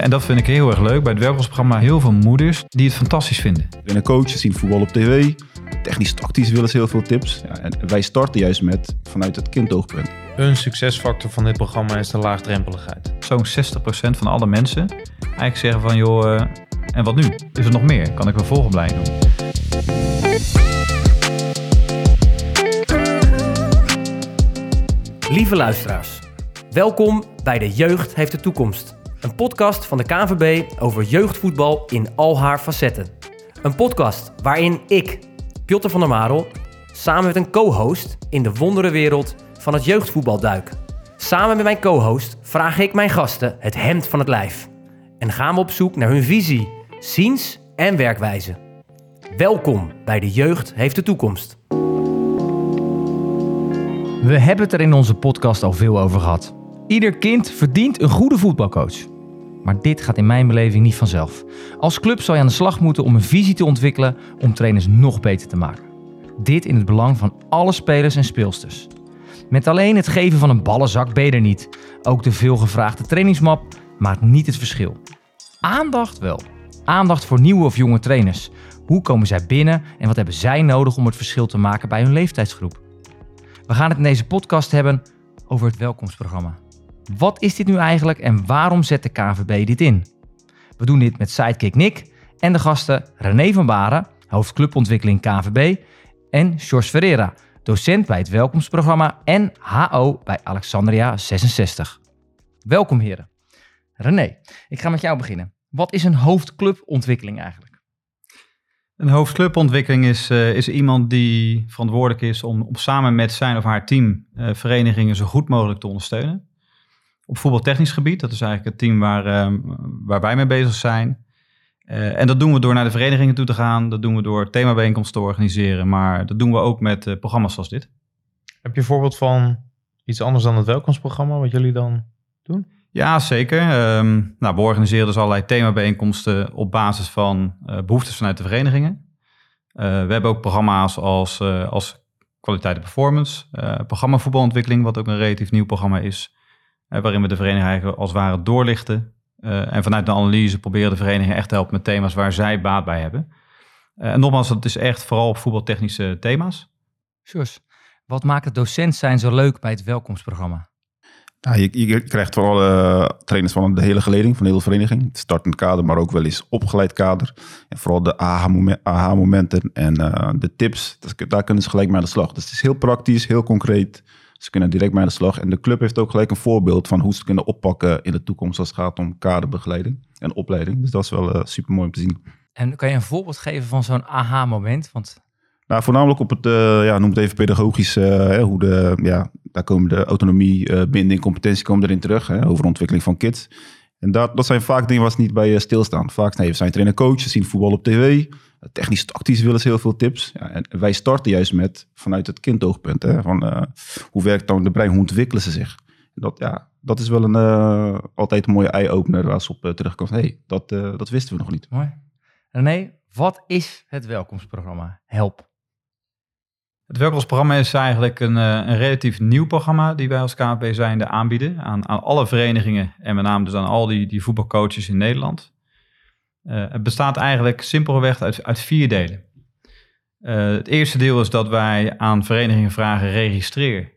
Ja, en dat vind ik heel erg leuk. Bij het welkomstprogramma heel veel moeders die het fantastisch vinden. Binnen coaches zien voetbal op tv. Technisch tactisch willen ze heel veel tips. Ja, en wij starten juist met vanuit het kindoogpunt. Een succesfactor van dit programma is de laagdrempeligheid. Zo'n 60% van alle mensen eigenlijk zeggen van joh, uh, en wat nu? Is er nog meer? Kan ik een volgende doen? Lieve luisteraars, welkom bij De Jeugd heeft de toekomst. Een podcast van de KNVB over jeugdvoetbal in al haar facetten. Een podcast waarin ik, Piotr van der Marel, samen met een co-host in de wonderenwereld van het jeugdvoetbal duik. Samen met mijn co-host vraag ik mijn gasten het hemd van het lijf. En gaan we op zoek naar hun visie, ziens en werkwijze. Welkom bij De Jeugd heeft de toekomst. We hebben het er in onze podcast al veel over gehad. Ieder kind verdient een goede voetbalcoach. Maar dit gaat in mijn beleving niet vanzelf. Als club zal je aan de slag moeten om een visie te ontwikkelen om trainers nog beter te maken. Dit in het belang van alle spelers en speelsters. Met alleen het geven van een ballenzak ben je er niet. Ook de veelgevraagde trainingsmap maakt niet het verschil. Aandacht wel. Aandacht voor nieuwe of jonge trainers. Hoe komen zij binnen en wat hebben zij nodig om het verschil te maken bij hun leeftijdsgroep? We gaan het in deze podcast hebben over het welkomstprogramma. Wat is dit nu eigenlijk en waarom zet de KVB dit in? We doen dit met Sidekick Nick en de gasten René van Baren, hoofdclubontwikkeling KVB, en George Ferreira, docent bij het welkomstprogramma en HO bij Alexandria 66. Welkom heren. René, ik ga met jou beginnen. Wat is een hoofdclubontwikkeling eigenlijk? Een hoofdclubontwikkeling is, uh, is iemand die verantwoordelijk is om, samen met zijn of haar team uh, verenigingen zo goed mogelijk te ondersteunen. Op voetbaltechnisch gebied, dat is eigenlijk het team waar, uh, waar wij mee bezig zijn. en dat doen we door naar de verenigingen toe te gaan. Dat doen we door themabijeenkomsten te organiseren. Maar dat doen we ook met programma's zoals dit. Heb je een voorbeeld van iets anders dan het welkomstprogramma, wat jullie dan doen? Ja, zeker. Um, nou, we organiseren dus allerlei themabijeenkomsten op basis van uh, behoeftes vanuit de verenigingen. We hebben ook programma's als, als kwaliteit en performance, programma voetbalontwikkeling, wat ook een relatief nieuw programma is, waarin we de verenigingen als het ware doorlichten. en vanuit de analyse proberen de verenigingen echt te helpen met thema's waar zij baat bij hebben. en nogmaals, het is echt vooral op voetbaltechnische thema's. Sjors, wat maakt het docent zijn zo leuk bij het welkomstprogramma? Ja, je, je, krijgt van alle trainers van de hele geleding, van de hele vereniging. Het startend kader, maar ook wel eens opgeleid kader. En vooral de aha-momenten en uh, de tips, daar kunnen ze gelijk mee aan de slag. Dus het is heel praktisch, heel concreet. Ze kunnen direct mee aan de slag. En de club heeft ook gelijk een voorbeeld van hoe ze kunnen oppakken in de toekomst als het gaat om kaderbegeleiding en opleiding. Dus dat is wel uh, super mooi om te zien. En kan je een voorbeeld geven van zo'n aha-moment? Want nou, voornamelijk op het, uh, ja, noem het even pedagogisch, uh, hoe de, ja, daar komen de autonomie, binding, competentie komen erin terug, hè, over ontwikkeling van kids. En dat, dat zijn vaak dingen waar ze niet bij stilstaan. Vaak nee, we zijn trainer coaches, zien voetbal op tv. Technisch tactisch willen ze heel veel tips. Ja, en wij starten juist met vanuit het kindoogpunt. Hè, van, hoe werkt dan de brein, hoe ontwikkelen ze zich? Dat, ja, dat is wel een, altijd een mooie eye-opener waar ze op terugkomen. Hé, hey, dat, dat wisten we nog niet. Mooi. René, wat is het welkomstprogramma? Help. Het welkomstprogramma is eigenlijk een, eh, een, relatief nieuw programma die wij als KNP zijnde aanbieden aan, aan alle verenigingen en met name dus aan al die, die voetbalcoaches in Nederland. Uh, het bestaat eigenlijk simpelweg uit, uit vier delen. Uh, het eerste deel is dat wij aan verenigingen vragen registreer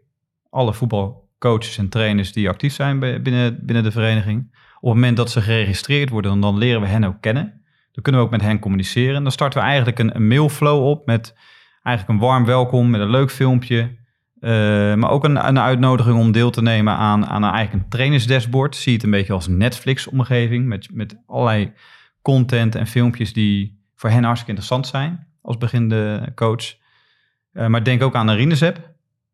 alle voetbalcoaches en trainers die actief zijn binnen, binnen de vereniging. Op het moment dat ze geregistreerd worden, dan leren we hen ook kennen. Dan kunnen we ook met hen communiceren. En dan starten we eigenlijk een, een mailflow op met eigenlijk een warm welkom met een leuk filmpje. Uh, maar ook een, een, uitnodiging om deel te nemen aan, aan een, eigenlijk een trainersdashboard. Zie het een beetje als Netflix-omgeving met, met allerlei content en filmpjes die voor hen hartstikke interessant zijn als beginnende coach. Uh, maar denk ook aan een Rines-app.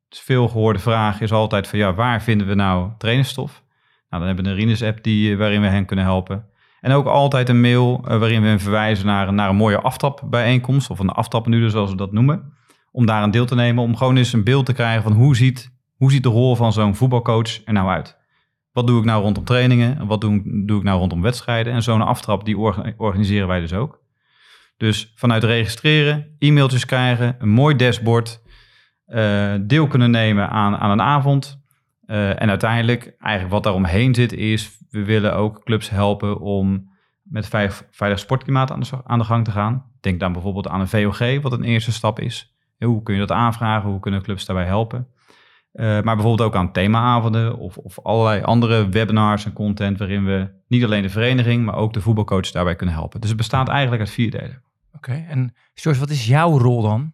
Dus veel gehoorde vraag is altijd van ja, waar vinden we nou trainerstof? Nou, dan hebben we een Rines-app die, waarin we hen kunnen helpen. En ook altijd een mail uh, waarin we verwijzen naar, naar een mooie aftapbijeenkomst, of een aftappenuur zoals we dat noemen. Om daar een deel te nemen, om gewoon eens een beeld te krijgen van hoe ziet, hoe ziet de rol van zo'n voetbalcoach er nou uit. Wat doe ik nou rondom trainingen? En wat doe, doe ik nou rondom wedstrijden? En zo'n aftrap, die organiseren wij dus ook. Dus vanuit registreren, e-mailtjes krijgen, een mooi dashboard, uh, deel kunnen nemen aan, aan een avond, Eh, en uiteindelijk, eigenlijk wat daaromheen zit, is we willen ook clubs helpen om met veilig, veilig sportklimaat aan de, aan de gang te gaan. Denk dan bijvoorbeeld aan een VOG, wat een eerste stap is. Hoe kun je dat aanvragen? Hoe kunnen clubs daarbij helpen? Uh, maar bijvoorbeeld ook aan themaavonden of, of allerlei andere webinars en content waarin we niet alleen de vereniging, maar ook de voetbalcoach daarbij kunnen helpen. Dus het bestaat eigenlijk uit vier delen. Oké, en George, wat is jouw rol dan?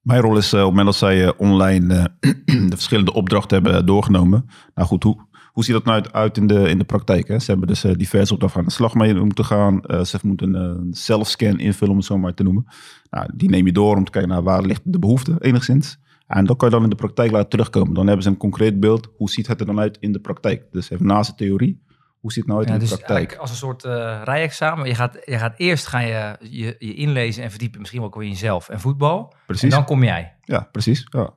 Mijn rol is uh, op het moment dat zij uh, online de verschillende opdrachten hebben doorgenomen. Nou goed, hoe, hoe ziet dat nou uit in de, in de praktijk? Hè? Ze hebben dus diverse opdrachten aan de slag mee moeten gaan. ze moeten een zelfscan invullen, om het zo maar te noemen. Nou, die neem je door om te kijken naar waar ligt de behoefte enigszins. En dat kan je dan in de praktijk laten terugkomen. Dan hebben ze een concreet beeld. Hoe ziet het er dan uit in de praktijk? Dus even naast de theorie. Hoe ziet het nou uit ja, in de dus praktijk? Als een soort uh, rijexamen. Je gaat, je gaat eerst ga je, je, je inlezen en verdiepen. Misschien wel in jezelf en voetbal. Precies. En dan kom jij. Ja, precies. Ja.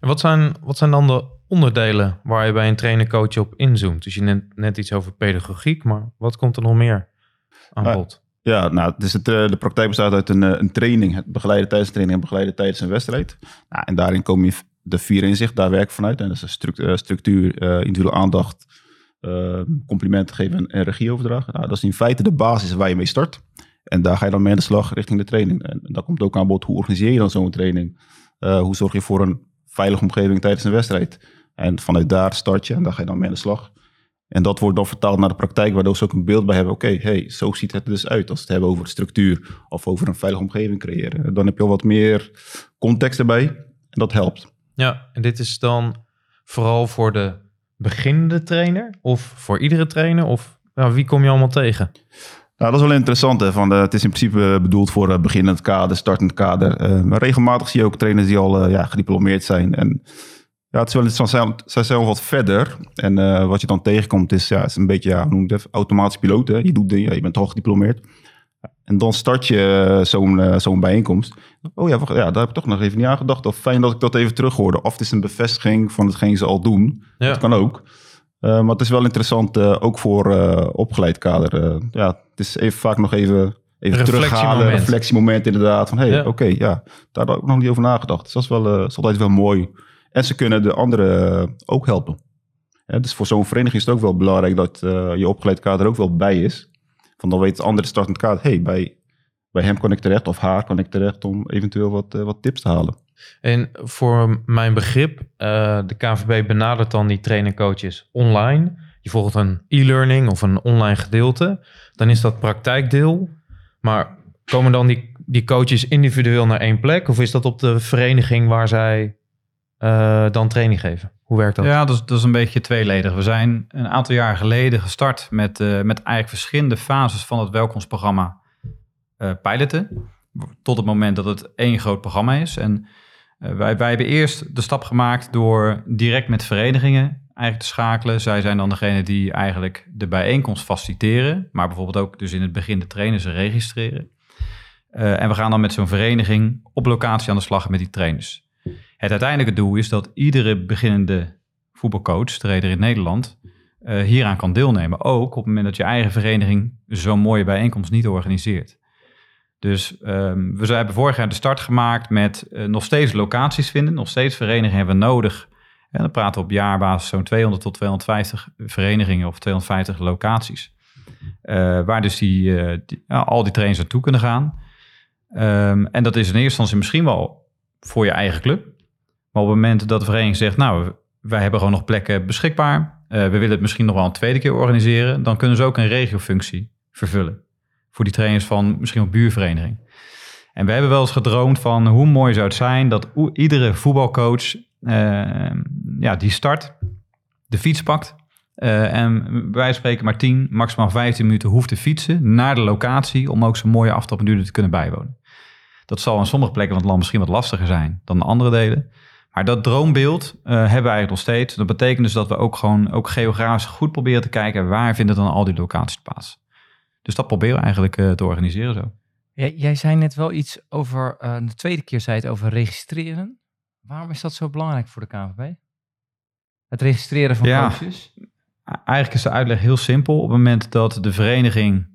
En wat zijn, wat zijn dan de onderdelen waar je bij een trainer-coach op inzoomt? Dus je net, net iets over pedagogiek, maar wat komt er nog meer aan Nou, bod? Ja, nou, dus het, eh, de praktijk bestaat uit een, eh, een training, het begeleiden tijdens de training en begeleiden tijdens een wedstrijd. Nou, en daarin komen je de vier inzichten, daar werk ik vanuit. En dat is structuur, structuur uh, individuele aandacht, uh, complimenten geven en, en regie overdragen. Nou, dat is in feite de basis waar je mee start. En daar ga je dan mee aan de slag richting de training. En, en daar komt ook aan bod, hoe organiseer je dan zo'n training? Hoe zorg je voor een veilige omgeving tijdens een wedstrijd? En vanuit daar start je en daar ga je dan mee aan de slag. En dat wordt dan vertaald naar de praktijk, waardoor ze ook een beeld bij hebben. Oké, okay, hey, zo ziet het er dus uit als we het hebben over structuur of over een veilige omgeving creëren. Dan heb je al wat meer context erbij en dat helpt. Ja, en dit is dan vooral voor de beginnende trainer of voor iedere trainer? Of nou, wie kom je allemaal tegen? Nou, dat is wel interessant. Hè, van de, het is in principe bedoeld voor uh, beginnend kader, startend kader. Uh, maar regelmatig zie je ook trainers die al ja, gediplomeerd zijn. En ja, het is wel interessant. Zij zijn wat verder. En uh, wat je dan tegenkomt is, ja, is een beetje, ja, hoe noem het, automatisch piloot. Hè? Je doet dingen, je bent toch gediplomeerd. En dan start je uh, zo'n uh, zo'n bijeenkomst. Oh ja, wacht, ja, daar heb ik toch nog even niet aan gedacht. Of fijn dat ik dat even terug hoorde. Of het is een bevestiging van hetgeen ze al doen. Ja. Dat kan ook. Maar het is wel interessant, ook voor opgeleid kader. ja, het is even, vaak nog even, even terughalen. Reflectiemoment inderdaad. Van hé, hey, Ja. oké, okay, ja, daar had ik nog niet over nagedacht. Dus dat is, wel, uh, is altijd wel mooi. En ze kunnen de anderen uh, ook helpen. Dus voor zo'n vereniging is het ook wel belangrijk dat uh, je opgeleid kader ook wel bij is. Van dan weet de andere startend kader, hey, bij, bij hem kan ik terecht of haar kan ik terecht om eventueel wat, uh, wat tips te halen. En voor mijn begrip, de KVB benadert dan die trainer-coaches online. Je volgt een e-learning of een online gedeelte. Dan is dat praktijkdeel. Maar komen dan die, die coaches individueel naar één plek? Of is dat op de vereniging waar zij uh, dan training geven? Hoe werkt dat? Ja, dat is, dat is een beetje tweeledig. We zijn een aantal jaar geleden gestart met, uh, met eigenlijk verschillende fases van het welkomstprogramma uh, piloten. Tot het moment dat het één groot programma is. En wij, wij hebben eerst de stap gemaakt door direct met verenigingen eigenlijk te schakelen. Zij zijn dan degene die eigenlijk de bijeenkomst faciliteren. Maar bijvoorbeeld ook dus in het begin de trainers registreren. En we gaan dan met zo'n vereniging op locatie aan de slag met die trainers. Het uiteindelijke doel is dat iedere beginnende voetbalcoach, trainer in Nederland, uh, hieraan kan deelnemen. Ook op het moment dat je eigen vereniging zo'n mooie bijeenkomst niet organiseert. Dus um, we hebben vorig jaar de start gemaakt met uh, nog steeds locaties vinden. Nog steeds verenigingen hebben we nodig. En dan praten we op jaarbasis zo'n 200 tot 250 verenigingen of 250 locaties. Uh, waar dus die, al die trainers naartoe kunnen gaan. Um, en dat is in eerste instantie misschien wel voor je eigen club. Op het moment dat de vereniging zegt, nou, wij hebben gewoon nog plekken beschikbaar. Uh, we willen het misschien nog wel een tweede keer organiseren. Dan kunnen ze ook een regiofunctie vervullen. Voor die trainers van misschien een buurvereniging. En we hebben wel eens gedroomd van hoe mooi zou het zijn dat iedere voetbalcoach uh, ja, die start, de fiets pakt. Uh, en wij spreken maar 10, maximaal 15 minuten hoeft te fietsen naar de locatie om ook zo'n mooie aftrappenduur te kunnen bijwonen. Dat zal aan sommige plekken van het land misschien wat lastiger zijn dan andere delen. Maar dat droombeeld uh, hebben we eigenlijk nog steeds. Dat betekent dus dat we ook gewoon ook geografisch goed proberen te kijken waar vinden dan al die locaties plaats. Dus dat proberen we eigenlijk uh, te organiseren zo. Ja, jij zei net wel iets over, uh, de tweede keer zei het over registreren. Waarom is dat zo belangrijk voor de KNVB? Het registreren van ja, coaches? Eigenlijk is de uitleg heel simpel. Op het moment dat de vereniging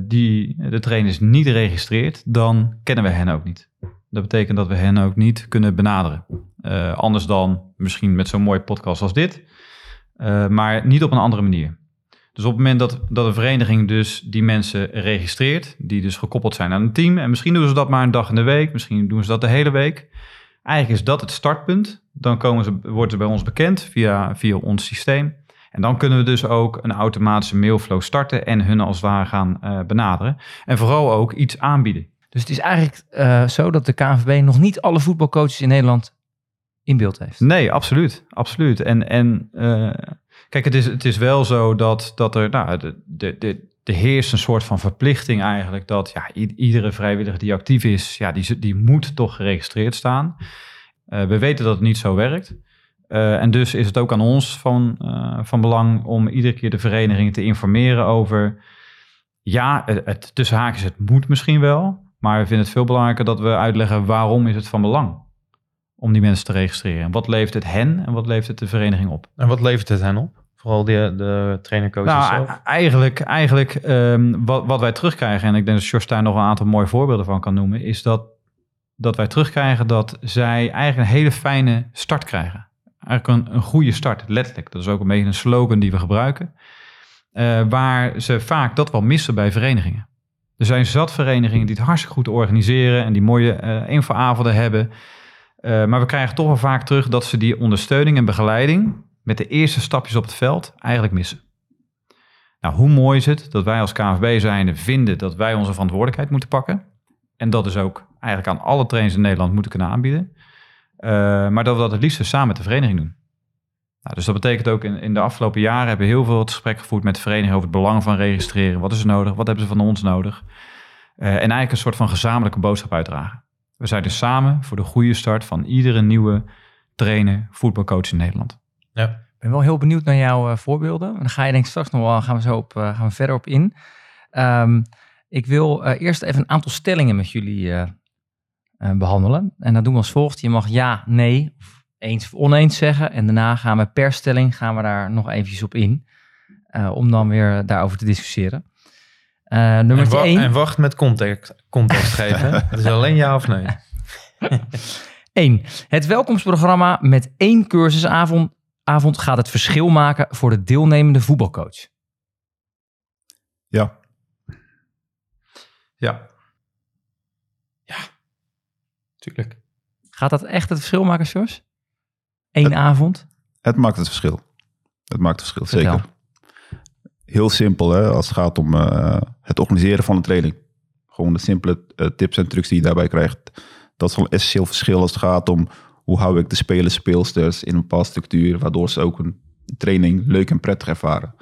die de trainers niet registreert, dan kennen we hen ook niet. Dat betekent dat we hen ook niet kunnen benaderen. Eh, anders dan misschien met zo'n mooie podcast als dit, eh, maar niet op een andere manier. Dus op het moment dat, dat een vereniging dus die mensen registreert, die dus gekoppeld zijn aan een team, en misschien doen ze dat maar een dag in de week, misschien doen ze dat de hele week. Eigenlijk is dat het startpunt. Dan komen ze, worden ze bij ons bekend via, via ons systeem. En dan kunnen we dus ook een automatische mailflow starten en hun als het ware gaan eh, benaderen. En vooral ook iets aanbieden. Dus het is eigenlijk eh, zo dat de KNVB nog niet alle voetbalcoaches in Nederland in beeld heeft. Nee, absoluut. absoluut. En, en eh, kijk, het is, het is wel zo dat, dat er, nou, de, de, de, heerst een soort van verplichting eigenlijk dat ja, iedere vrijwilliger die actief is, ja, die, die moet toch geregistreerd staan. Eh, we weten dat het niet zo werkt. En dus is het ook aan ons van, van belang om iedere keer de vereniging te informeren over, ja, het, tussen haakjes, het moet misschien wel, maar we vinden het veel belangrijker dat we uitleggen waarom is het van belang om die mensen te registreren. Wat levert het hen en wat levert het de vereniging op? En wat levert het hen op? Vooral de, de trainer-coaches Nou, zelf? e- eigenlijk, eigenlijk ehm, wat, wat wij terugkrijgen, en ik denk dat Jos daar nog een aantal mooie voorbeelden van kan noemen, is dat, dat wij terugkrijgen dat zij eigenlijk een hele fijne start krijgen. Eigenlijk een, een goede start, letterlijk. Dat is ook een beetje een slogan die we gebruiken. eh, waar ze vaak dat wel missen bij verenigingen. Er zijn zat verenigingen die het hartstikke goed organiseren en die mooie eh infoavonden hebben. Eh, maar we krijgen toch wel vaak terug dat ze die ondersteuning en begeleiding met de eerste stapjes op het veld eigenlijk missen. Nou, hoe mooi is het dat wij als KNVB zijnde vinden dat wij onze verantwoordelijkheid moeten pakken. En dat is ook eigenlijk aan alle trainers in Nederland moeten kunnen aanbieden. Eh, maar dat we dat het liefst samen met de vereniging doen. Nou, dus dat betekent ook in, in de afgelopen jaren hebben we heel veel het gesprek gevoerd met de vereniging over het belang van registreren. Wat is er nodig? Wat hebben ze van ons nodig? Eh, en eigenlijk een soort van gezamenlijke boodschap uitdragen. We zijn dus samen voor de goede start van iedere nieuwe trainer, voetbalcoach in Nederland. Ja. Ik ben wel heel benieuwd naar jouw eh, voorbeelden. En dan ga je denk ik straks nog wel, gaan we zo op, eh, gaan we verder op in. Ehm, ik wil eh, eerst even een aantal stellingen met jullie eh, eh, behandelen. En dat doen we als volgt. Je mag ja, nee, of eens of oneens zeggen. En daarna gaan we per stelling gaan we daar nog eventjes op in. eh, om dan weer daarover te discussiëren. Eh En, nummer wa- 1. en wacht met context, context geven. Het is alleen ja of nee. 1. Het welkomstprogramma met één cursusavond avond gaat het verschil maken voor de deelnemende voetbalcoach. Ja, Ja, Tuurlijk. Gaat dat echt het verschil maken, Sjors? Eén avond? het maakt het verschil. Het maakt het verschil, Vertel. zeker. Heel simpel, hè, als het gaat om eh, het organiseren van een training. Gewoon de simpele eh, tips en trucs die je daarbij krijgt. Dat is wel een essentieel verschil als het gaat om hoe hou ik de spelers, speelsters in een bepaalde structuur, waardoor ze ook een training leuk en prettig ervaren.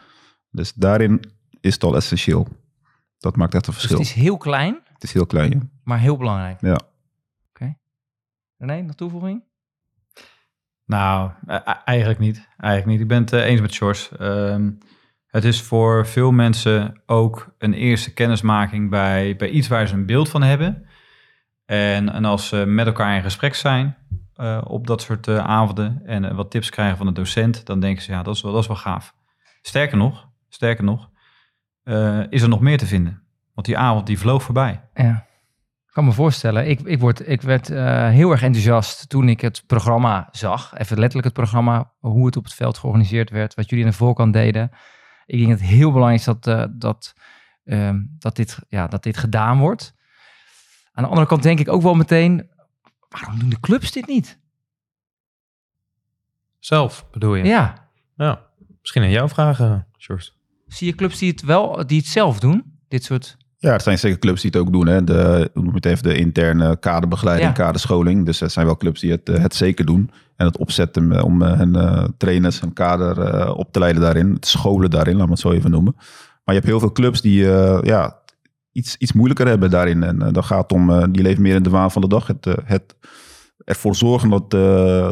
Dus daarin is het al essentieel. Dat maakt echt een Dus verschil. het is heel klein, Het is heel klein, ja. maar heel belangrijk. Ja. René, nog toevoeging? Nou, e- e- eigenlijk niet. Eigenlijk niet. Ik ben het eh, eens met Sjors. Ehm, het is voor veel mensen ook een eerste kennismaking bij, bij iets waar ze een beeld van hebben. En, en als ze met elkaar in gesprek zijn eh, op dat soort eh, avonden en wat tips krijgen van de docent, dan denken ze, ja, dat is wel, dat is wel gaaf. Sterker nog, sterker nog, is er nog meer te vinden. Want die avond die vloog voorbij. Ja. Kan me voorstellen. Ik, ik, word, ik werd eh, heel erg enthousiast toen ik het programma zag. Even letterlijk het programma, hoe het op het veld georganiseerd werd, wat jullie aan de voorkant deden. Ik denk dat het heel belangrijk is dat, eh, dat, ehm, dat, dit, ja, dat dit gedaan wordt. Aan de andere kant denk ik ook wel meteen, waarom doen de clubs dit niet? Zelf bedoel je? Ja, Ja. Misschien aan jou vragen, George. zie je clubs die het wel, die het zelf doen? Dit soort, Ja, er zijn zeker clubs die het ook doen. Hè. De, hoe noem het even, de interne kaderbegeleiding, Ja. kaderscholing. Dus er zijn wel clubs die het, eh, het zeker doen. En het opzetten om eh, hun eh, trainers en kader op te leiden daarin. Het scholen daarin, laat me het zo even noemen. Maar je hebt heel veel clubs die ja, iets, iets moeilijker hebben daarin. En dat gaat om, die leven meer in de waan van de dag. Het, het ervoor zorgen dat,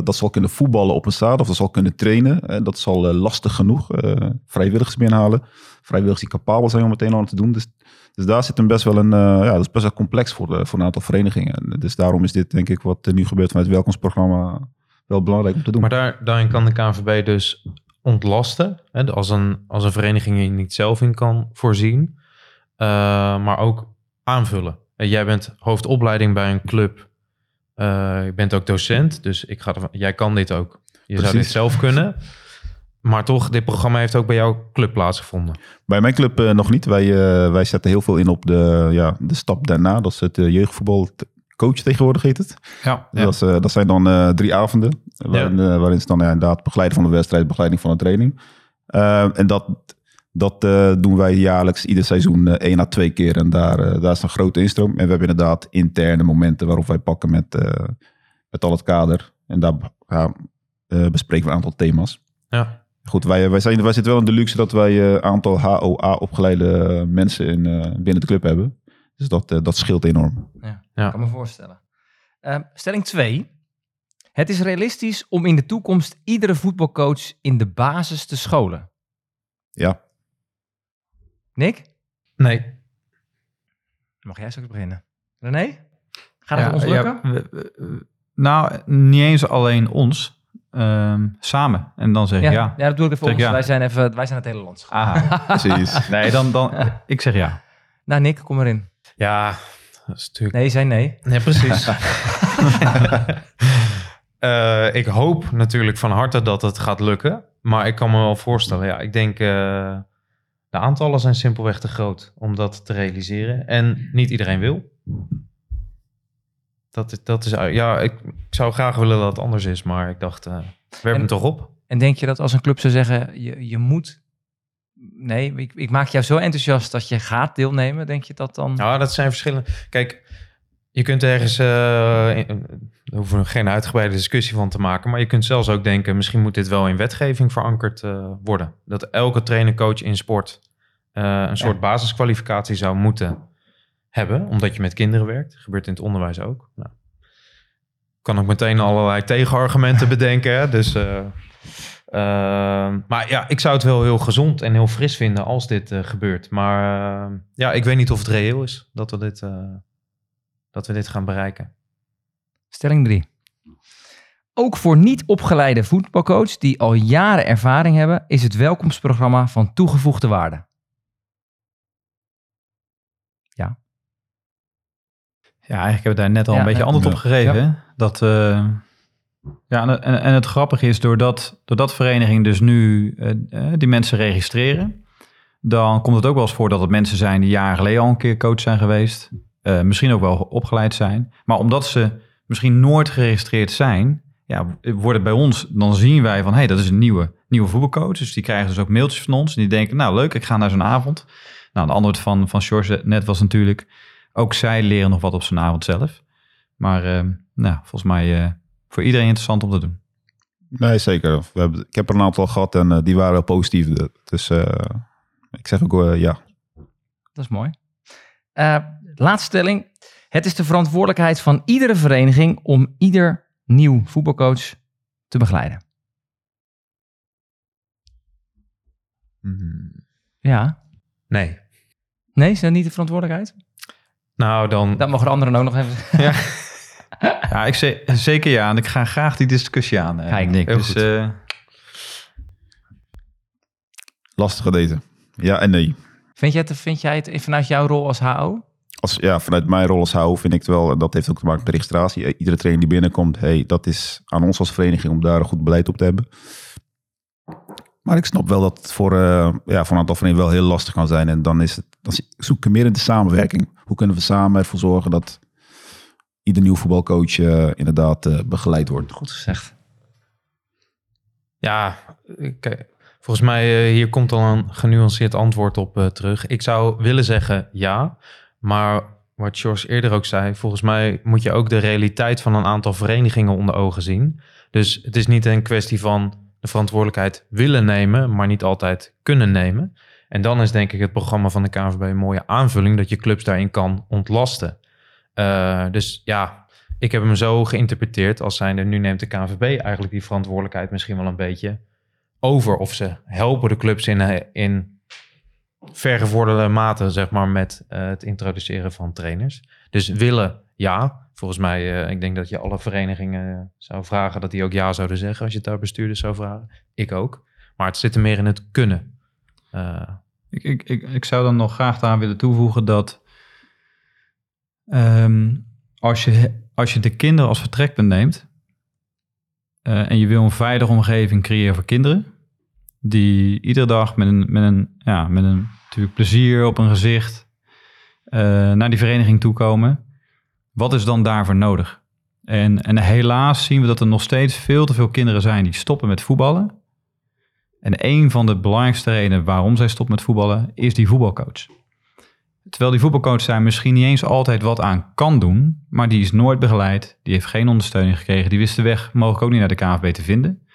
dat ze al kunnen voetballen op een stadion. Of dat ze al kunnen trainen. Dat is al eh, lastig genoeg. Vrijwilligers binnenhalen. Vrijwilligers die capabel zijn om het een en ander te doen. Dus dus daar zit een best wel een, eh, ja, dat is best wel complex voor, de, voor een aantal verenigingen. En Dus daarom is dit denk ik wat er nu gebeurt vanuit het welkomstprogramma wel belangrijk om te doen. Maar daar, daarin kan de KNVB dus ontlasten. Hè, als, een, als een vereniging je niet zelf in kan voorzien. eh, maar ook aanvullen. En jij bent hoofdopleiding bij een club. Eh, je bent ook docent, dus ik ga ervan, jij kan dit ook. Je zou dit zelf kunnen. Maar toch, dit programma heeft ook bij jouw club plaatsgevonden. Bij mijn club eh, nog niet. Wij, eh, wij zetten heel veel in op de, ja, de stap daarna. Dat is het eh, jeugdvoetbal coach tegenwoordig heet het. Ja, Dat, is, dat zijn dan drie avonden. Waarin, eh, waarin ze dan ja, inderdaad begeleiden van de wedstrijd, begeleiding van de training. En dat, dat doen wij jaarlijks, ieder seizoen, één à twee keer. En daar, daar is een grote instroom. En we hebben inderdaad interne momenten waarop wij pakken met, met al het kader. En daar ja, bespreken we een aantal thema's. Ja. Goed, wij, wij, zijn, wij zitten wel in de luxe dat wij een aantal HOA-opgeleide mensen in, eh, binnen de club hebben. Dus dat, eh, dat scheelt enorm. Ja, Ja. kan me voorstellen. Eh, stelling 2. Het is realistisch om in de toekomst iedere voetbalcoach in de basis te scholen. Ja, Nick, Nee, mag jij straks beginnen? René, gaat het Ja, ons lukken? we- we- we- nou, niet eens alleen ons. Ehm, samen. En dan zeg ik ja. ja, dat doe ik even Zeg ons. ja. Wij, zijn even, wij zijn het hele land. Aha. precies. Nee, dan, dan, ik zeg ja. Nou, Nick, kom erin. ja, dat is natuurlijk... Nee, zei nee. Nee, precies. Eh, ik hoop natuurlijk van harte dat het gaat lukken. Maar ik kan me wel voorstellen, ja, ik denk... eh, de aantallen zijn simpelweg te groot om dat te realiseren. En niet iedereen wil. Dat, is- dat is... Ja, ik, zou graag willen dat het anders is. Maar ik dacht, eh werp En- hem toch op. En denk je dat als een club zou zeggen, je, je moet... Nee, ik, ik maak jou zo enthousiast dat je gaat deelnemen. Denk je dat dan... Nou, dat zijn verschillende. Kijk, je kunt ergens. in- daar hoeven we geen uitgebreide discussie van te maken. Maar je kunt zelfs ook denken: misschien moet dit wel in wetgeving verankerd eh, worden. Dat elke trainer-coach in sport een soort basiskwalificatie zou moeten hebben. Omdat je met kinderen werkt. Gebeurt in het onderwijs ook. Nou, kan ook meteen allerlei tegenargumenten bedenken. Dus. eh, eh, maar ja, ik zou het wel heel gezond en heel fris vinden als dit eh, gebeurt. Maar ja, ik weet niet of het reëel is dat we dit, dat we dit gaan bereiken. Stelling 3. Ook voor niet opgeleide voetbalcoach die al jaren ervaring hebben, is het welkomstprogramma van toegevoegde waarde. Ja, eigenlijk hebben we daar net al Ja, een beetje ja. antwoord op gegeven. Dat, eh, ja, en, en, en het grappige is, doordat, doordat verenigingen dus nu eh, eh, die mensen registreren, dan komt het ook wel eens voor dat het mensen zijn die jaren geleden al een keer coach zijn geweest. eh, misschien ook wel opgeleid zijn. Maar omdat ze misschien nooit geregistreerd zijn, ja, wordt het bij ons, dan zien wij van, hé, hey, dat is een nieuwe, nieuwe voetbalcoach. Dus die krijgen dus ook mailtjes van ons. En die denken, nou leuk, ik ga naar zo'n avond. Nou, de antwoord van, van George net was natuurlijk, ook zij leren nog wat op zo'n avond zelf. Maar eh, nou, volgens mij eh, voor iedereen interessant om te doen. Nee, zeker. We hebben, ik heb er een aantal gehad en eh, die waren wel positief. Dus eh, ik zeg ook ja. Dat is mooi. Eh, laatste stelling. Het is de verantwoordelijkheid van iedere vereniging om ieder nieuw voetbalcoach te begeleiden. Ja. Nee. Nee, is dat niet de verantwoordelijkheid? Nou, dan. Dat mogen de anderen ook nog even. Ja, ja ik ze, zeker ja. En ik ga graag die discussie aan. eh, Kijk, Nick. heel Dus, goed. eh, Lastige deze. Ja en nee. Vind jij het, vind jij het vanuit jouw rol als HO? Als, ja, vanuit mijn rol als HO vind ik het wel, en dat heeft ook te maken met de registratie. Eh, Iedere trainer die binnenkomt, hey, dat is aan ons als vereniging om daar een goed beleid op te hebben. Maar ik snap wel dat het voor, eh, ja, voor een aantal verenigingen wel heel lastig kan zijn. En dan, is het, dan zoek ik meer in de samenwerking. Hoe kunnen we samen ervoor zorgen dat ieder nieuw voetbalcoach eh, inderdaad eh, begeleid wordt? Goed gezegd. Ja, kijk, volgens mij hier komt al een genuanceerd antwoord op terug. Ik zou willen zeggen ja, maar wat George eerder ook zei, volgens mij moet je ook de realiteit van een aantal verenigingen onder ogen zien. Dus het is niet een kwestie van de verantwoordelijkheid willen nemen, maar niet altijd kunnen nemen. En dan is denk ik het programma van de KNVB een mooie aanvulling dat je clubs daarin kan ontlasten. Uh, dus ja, ik heb hem zo geïnterpreteerd als zijnde, nu neemt de KNVB eigenlijk die verantwoordelijkheid misschien wel een beetje over. Of ze helpen de clubs in, in vergevorderde mate, zeg maar, met uh, het introduceren van trainers. Dus willen, ja. Volgens mij, ik denk dat je alle verenigingen zou vragen dat die ook ja zouden zeggen als je het daar bestuurders zou vragen. Ik ook. Maar het zit er meer in het kunnen. Uh, ik, ik, ik, ik zou dan nog graag daar willen toevoegen dat um, als je als je de kinderen als vertrekpunt neemt eh, en je wil een veilige omgeving creëren voor kinderen, die iedere dag met een, met een, ja, met een natuurlijk plezier op een gezicht eh, naar die vereniging toekomen, wat is dan daarvoor nodig? En, en helaas zien we dat er nog steeds veel te veel kinderen zijn die stoppen met voetballen. En een van de belangrijkste redenen waarom zij stoppen met voetballen is die voetbalcoach. Terwijl die voetbalcoach daar misschien niet eens altijd wat aan kan doen, maar die is nooit begeleid, die heeft geen ondersteuning gekregen, die wist de weg mogelijk ook niet naar de KNVB te vinden.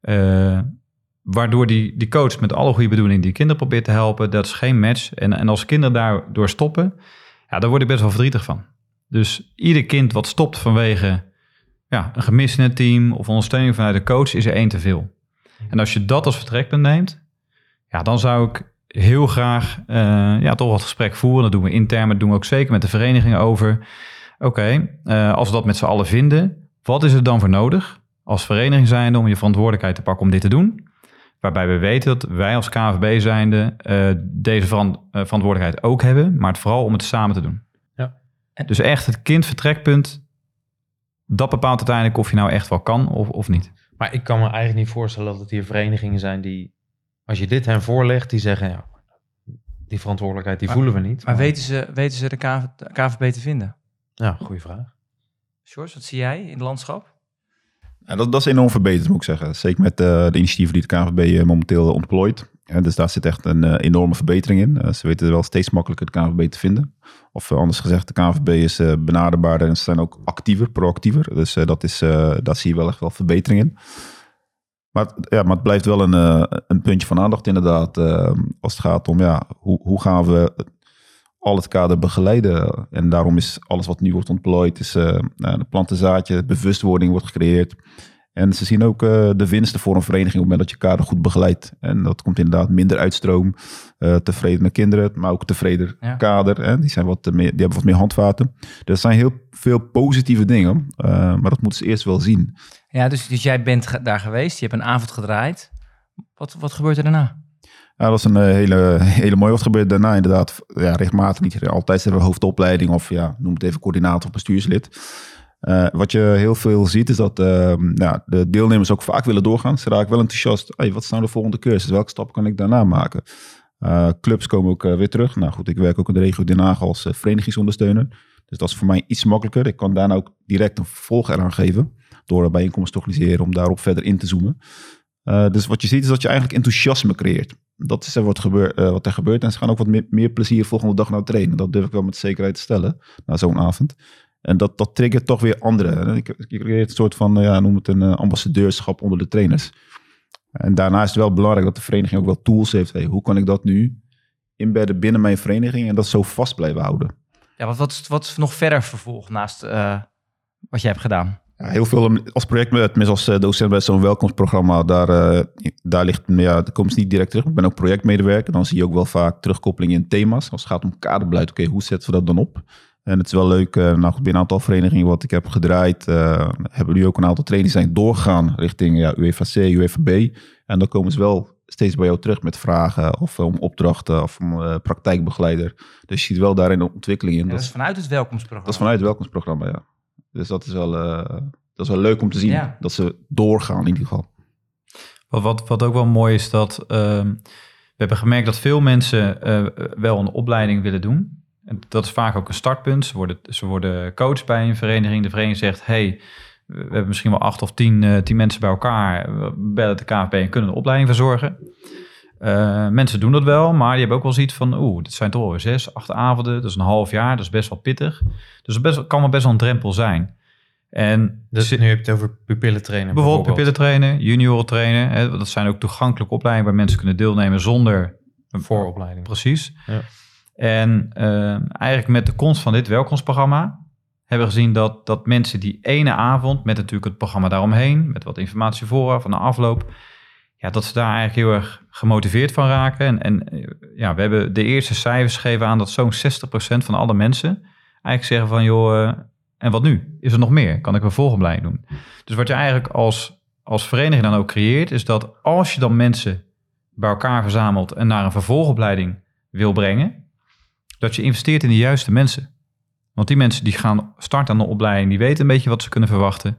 Eh, waardoor die, die coach met alle goede bedoelingen die kinderen probeert te helpen, dat is geen match. En, en als kinderen daardoor stoppen, ja, daar word ik best wel verdrietig van. Dus ieder kind wat stopt vanwege ja, een gemis in het team of ondersteuning vanuit de coach, is er één te veel. En als je dat als vertrekpunt neemt, ja, dan zou ik heel graag eh, ja, toch wat gesprek voeren. Dat doen we intern, maar dat doen we ook zeker met de verenigingen over. Oké, eh, als we dat met z'n allen vinden, wat is er dan voor nodig als vereniging zijnde om je verantwoordelijkheid te pakken om dit te doen? Waarbij we weten dat wij als KVB zijnde uh, deze veran- verantwoordelijkheid ook hebben, maar het vooral om het samen te doen. Ja. Dus echt het kindvertrekpunt, dat bepaalt uiteindelijk of je nou echt wel kan of, of niet. Maar ik kan me eigenlijk niet voorstellen dat het hier verenigingen zijn die, als je dit hen voorlegt, die zeggen, ja, die verantwoordelijkheid die Maar- voelen we niet. Maar weten ze, weten ze de, KV, de KVB te vinden? Ja, goede vraag. George, wat zie jij in het landschap? Ja, dat, dat is enorm verbeterd, moet ik zeggen. Zeker met eh, de initiatieven die de KNVB eh, momenteel ontplooit. Ja, dus daar zit echt een eh, enorme verbetering in. Eh, ze weten wel steeds makkelijker de KNVB te vinden. Of eh, anders gezegd, de KNVB is benaderbaarder en ze zijn ook actiever, proactiever. Dus dat is, daar zie je wel echt wel verbetering in. Maar, ja, maar het blijft wel een, een puntje van aandacht inderdaad. als het gaat om ja, hoe, hoe gaan we al het kader begeleiden. En daarom is alles wat nu wordt ontplooid, is eh nou, plantenzaadje, bewustwording wordt gecreëerd. En ze zien ook eh, de winsten voor een vereniging op het moment dat je kader goed begeleidt. En dat komt inderdaad minder uitstroom, eh tevredene kinderen, maar ook tevreden Ja. kader. Hè? Die, zijn wat meer, die hebben wat meer handvaten. Dus er zijn heel veel positieve dingen, eh, maar dat moeten ze eerst wel zien. Ja, dus, dus jij bent daar geweest, je hebt een avond gedraaid. Wat, wat gebeurt er daarna? Ja, dat is een hele, hele mooie. Wat gebeurt daarna inderdaad? Ja, regelmatig niet. Altijd hebben we hoofdopleiding of ja, noem het even coördinator of bestuurslid. Eh, wat je heel veel ziet is dat eh, ja, de deelnemers ook vaak willen doorgaan. Ze raken wel enthousiast. Hey, wat is nou de volgende cursus? Welke stap kan ik daarna maken? Eh, clubs komen ook eh, weer terug. Nou goed, ik werk ook in de regio Den Haag als verenigingsondersteuner. Dus dat is voor mij iets makkelijker. Ik kan daarna ook direct een vervolg eraan geven. Door een bijeenkomst te organiseren om daarop verder in te zoomen. Dus wat je ziet is dat je eigenlijk enthousiasme creëert. Dat is wat, wat er gebeurt. En ze gaan ook wat meer, meer plezier volgende dag naar trainen. Dat durf ik wel met zekerheid te stellen. Na zo'n avond. En dat, dat triggert toch weer anderen. Ik, ik creëert een soort van, eh, ja, noem het een eh, ambassadeurschap onder de trainers. En daarna is het wel belangrijk dat de vereniging ook wel tools heeft. Hey, hoe kan ik dat nu inbedden binnen mijn vereniging en dat zo vast blijven houden? Ja, wat, wat, is- wat is nog verder vervolg naast eh, wat jij hebt gedaan? Ja, heel veel als project, tenminste als docent bij zo'n welkomstprogramma, daar, daar ligt, ja, daar komen ze niet direct terug. Ik ben ook projectmedewerker. Dan zie je ook wel vaak terugkoppeling in thema's. Als het gaat om kaderbeleid, oké, hoe zetten we dat dan op? En het is wel leuk, eh, nou, goed, binnen een aantal verenigingen wat ik heb gedraaid, eh, hebben nu ook een aantal trainings zijn doorgaan richting ja, UEFAC, UEFB. En dan komen ze wel steeds bij jou terug met vragen of om opdrachten of om eh, praktijkbegeleider. Dus je ziet wel daarin een ontwikkeling in. Ja, dat, dat is vanuit het welkomstprogramma. dat is vanuit het welkomstprogramma, ja. Dus dat is wel, eh, dat is wel leuk om te zien. Ja. Dat ze doorgaan in ieder geval. Wat, wat, wat ook wel mooi is dat ehm, we hebben gemerkt dat veel mensen eh, wel een opleiding willen doen. En dat is vaak ook een startpunt. Ze worden, ze worden coach bij een vereniging. De vereniging zegt, hey, we hebben misschien wel acht of tien, eh, tien mensen bij elkaar. We bellen de KVP en kunnen een opleiding verzorgen. Eh, mensen doen dat wel, maar die hebben ook wel zoiets van, oeh, dit zijn toch wel weer zes, acht avonden. Dat is een half jaar, dat is best wel pittig. Dus het best, kan wel best wel een drempel zijn. En Dus nu heb je het over pupillen trainen. Bijvoorbeeld pupillen trainen, junioren trainen. Hè, dat zijn ook toegankelijke opleidingen waar mensen kunnen deelnemen zonder een Vooropleiding. Precies. Ja. En eh, eigenlijk met de komst van dit welkomstprogramma hebben we gezien dat, dat mensen die ene avond, met natuurlijk het programma daaromheen, met wat informatie vooraf en de afloop, ja, dat ze daar eigenlijk heel erg gemotiveerd van raken. En, en eh, ja, we hebben de eerste cijfers gegeven aan dat zo'n 60% van alle mensen eigenlijk zeggen van, joh, eh, en wat nu? Is er nog meer? Kan ik een volgopleiding doen? Dus wat je eigenlijk als, als vereniging dan ook creëert, is dat als je dan mensen bij elkaar verzamelt en naar een vervolgopleiding wil brengen, dat je investeert in de juiste mensen. Want die mensen die gaan starten aan de opleiding, die weten een beetje wat ze kunnen verwachten.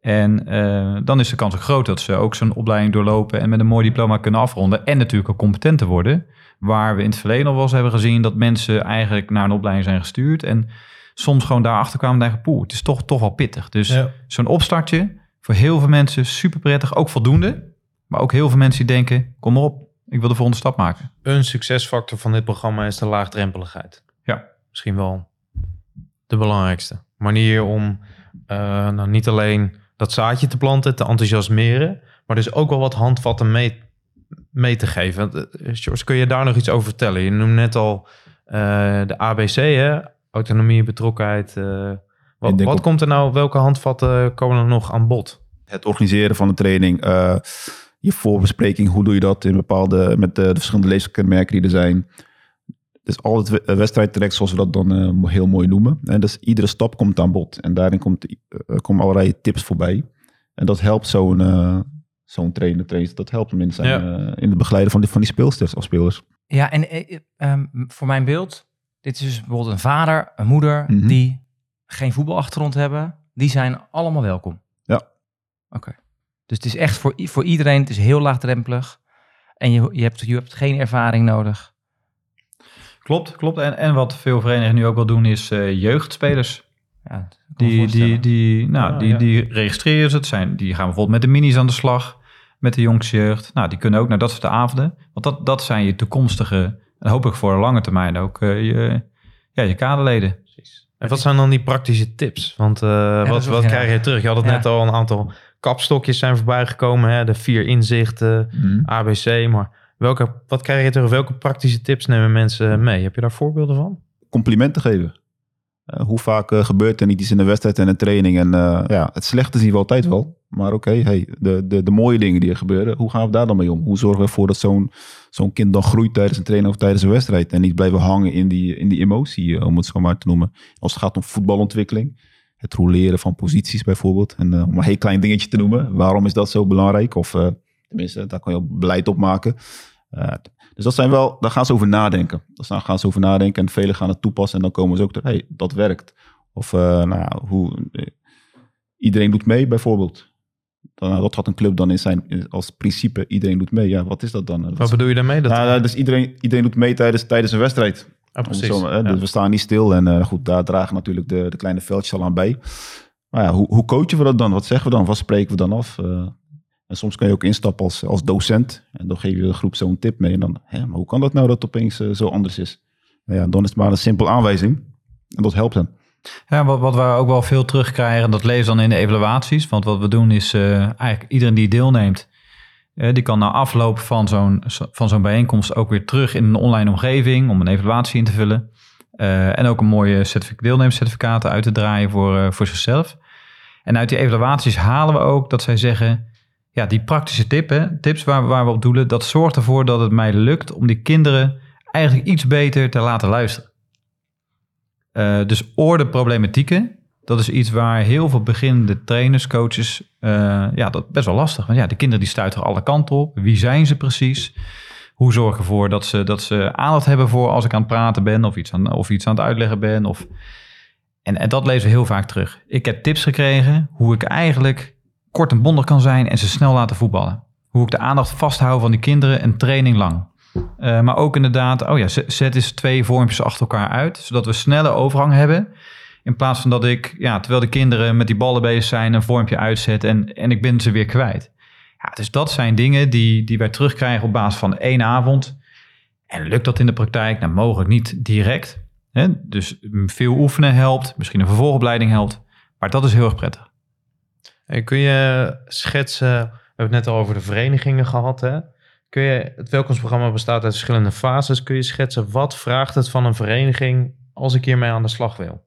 En eh, dan is de kans ook groot dat ze ook zo'n opleiding doorlopen en met een mooi diploma kunnen afronden. En natuurlijk ook competent te worden. Waar we in het verleden al wel eens hebben gezien dat mensen eigenlijk naar een opleiding zijn gestuurd. En soms gewoon daarachter kwamen en denken, poeh, het is toch, toch wel pittig. Dus Ja. zo'n opstartje, voor heel veel mensen super prettig, ook voldoende. Maar ook heel veel mensen die denken, kom maar op, ik wil de volgende stap maken. Een succesfactor van dit programma is de laagdrempeligheid. Ja. Misschien wel de belangrijkste manier om eh, nou, niet alleen dat zaadje te planten, te enthousiasmeren, maar dus ook wel wat handvatten mee, mee te geven. Want, eh, George, kun je daar nog iets over vertellen? Je noemde net al eh, de ABC, hè? autonomie, betrokkenheid. eh, wat, wat op- komt er nou, welke handvatten komen er nog aan bod? Het organiseren van de training, eh, je voorbespreking, hoe doe je dat in bepaalde, met de, de verschillende leefkenmerken die er zijn. Dus al het we- wedstrijdtraject, zoals we dat dan eh, heel mooi noemen. En dus iedere stap komt aan bod. En daarin komt, eh, komen allerlei tips voorbij. En dat helpt zo'n eh, zo'n trainer, trainer, dat helpt hem in, zijn, Ja. eh, in het begeleiden van die, van die speelsters of spelers. Ja, en ehm, voor mijn beeld, dit is dus bijvoorbeeld een vader, een moeder Mhm. die geen voetbalachtergrond hebben. Die zijn allemaal welkom. Ja. Oké. Dus het is echt voor, voor iedereen, het is heel laagdrempelig. En je, je, hebt, je hebt geen ervaring nodig. Klopt, klopt. En, en wat veel verenigingen nu ook wel doen is eh, jeugdspelers. Ja, Die, die, die, nou, Ah, die, ja. die registreren ze. Het zijn, die gaan bijvoorbeeld met de minis aan de slag. Met de jongste jeugd. Nou, die kunnen ook naar dat soort avonden. Want dat, dat zijn je toekomstige, en hopelijk voor de lange termijn ook, eh, je, ja, je kaderleden. En wat zijn dan die praktische tips? Want eh, wat, wat krijg je terug? Je had het Ja. net al een aantal kapstokjes zijn voorbij gekomen. Hè? De vier inzichten, ABC. Maar welke, wat krijg je terug? Welke praktische tips nemen mensen mee? Heb je daar voorbeelden van? complimenten geven. Eh, hoe vaak eh, gebeurt er niet iets in de wedstrijd en een training? En eh, ja, het slechte zien we altijd wel. Maar oké, hey, de, de, de mooie dingen die er gebeuren, hoe gaan we daar dan mee om? Hoe zorgen we ervoor dat zo'n zo'n kind dan groeit tijdens een training of tijdens een wedstrijd? En niet blijven hangen in die, in die emotie, om het zo maar te noemen. Als het gaat om voetbalontwikkeling, het roleren van posities bijvoorbeeld. En eh, om een heel klein dingetje te noemen, waarom is dat zo belangrijk? Of eh, tenminste, daar kan je ook beleid op maken. Eh, dus dat zijn wel, daar gaan ze over nadenken. Daar gaan ze over nadenken en velen gaan het toepassen. En dan komen ze ook ter, hey, dat werkt. Of nou ja, hoe, iedereen doet mee bijvoorbeeld. Dan, nou, dat had een club dan in zijn, in- als principe, iedereen doet mee. Ja, wat is dat dan? Wat bedoel je daarmee? Dat, nou, nou, dus iedereen, iedereen doet mee tijdens, tijdens een wedstrijd. Precies. zo maar, hè, Ja. Dus we staan niet stil. En eh, goed, daar dragen natuurlijk de, de kleine veldjes al aan bij. Maar ja, hoe, hoe coachen we dat dan? Wat zeggen we dan? Wat spreken we dan af? Eh, en soms kan je ook instappen als, als docent. En dan geef je de groep zo'n tip mee. En dan, hè, maar hoe kan dat nou dat het opeens eh, zo anders is? Nou ja, dan is het maar een simpel aanwijzing. En dat helpt hen. Ja, wat, wat we ook wel veel terugkrijgen, dat lezen dan in de evaluaties. Want wat we doen is eh, eigenlijk iedereen die deelneemt, die kan na afloop van zo'n van zo'n bijeenkomst ook weer terug in een online omgeving om een evaluatie in te vullen. Eh, en ook een mooie certific- deelnemerscertificaten uit te draaien voor, eh, voor zichzelf. En uit die evaluaties halen we ook dat zij zeggen, ja, die praktische tip, hè, tips waar, waar we op doelen, dat zorgt ervoor dat het mij lukt om die kinderen eigenlijk iets beter te laten luisteren. Eh, dus ordeproblematieken, dat is iets waar heel veel beginnende trainers, coaches, eh, ja, dat best wel lastig. Want ja, de kinderen die stuiteren alle kanten op. Wie zijn ze precies? Hoe zorg ik ervoor dat ze, dat ze aandacht hebben voor als ik aan het praten ben of iets aan, of iets aan het uitleggen ben? Of... En, en dat lezen we heel vaak terug. Ik heb tips gekregen hoe ik eigenlijk kort en bondig kan zijn en ze snel laten voetballen. Hoe ik de aandacht vasthoud van die kinderen een training lang. Uh, maar ook inderdaad, oh ja, zet eens twee vormpjes achter elkaar uit, zodat we snelle overgang hebben. In plaats van dat ik, ja, terwijl de kinderen met die ballen bezig zijn, een vormpje uitzet en, en ik ben ze weer kwijt. Ja, dus dat zijn dingen die, die wij terugkrijgen op basis van één avond. En lukt dat in de praktijk? Nou, mogelijk niet direct. Hè? Dus veel oefenen helpt, misschien een vervolgopleiding helpt. Maar dat is heel erg prettig. En kun je schetsen, we hebben het net al over de verenigingen gehad, hè? Kun je, het welkomstprogramma bestaat uit verschillende fases. Kun je schetsen, wat vraagt het van een vereniging als ik hiermee aan de slag wil?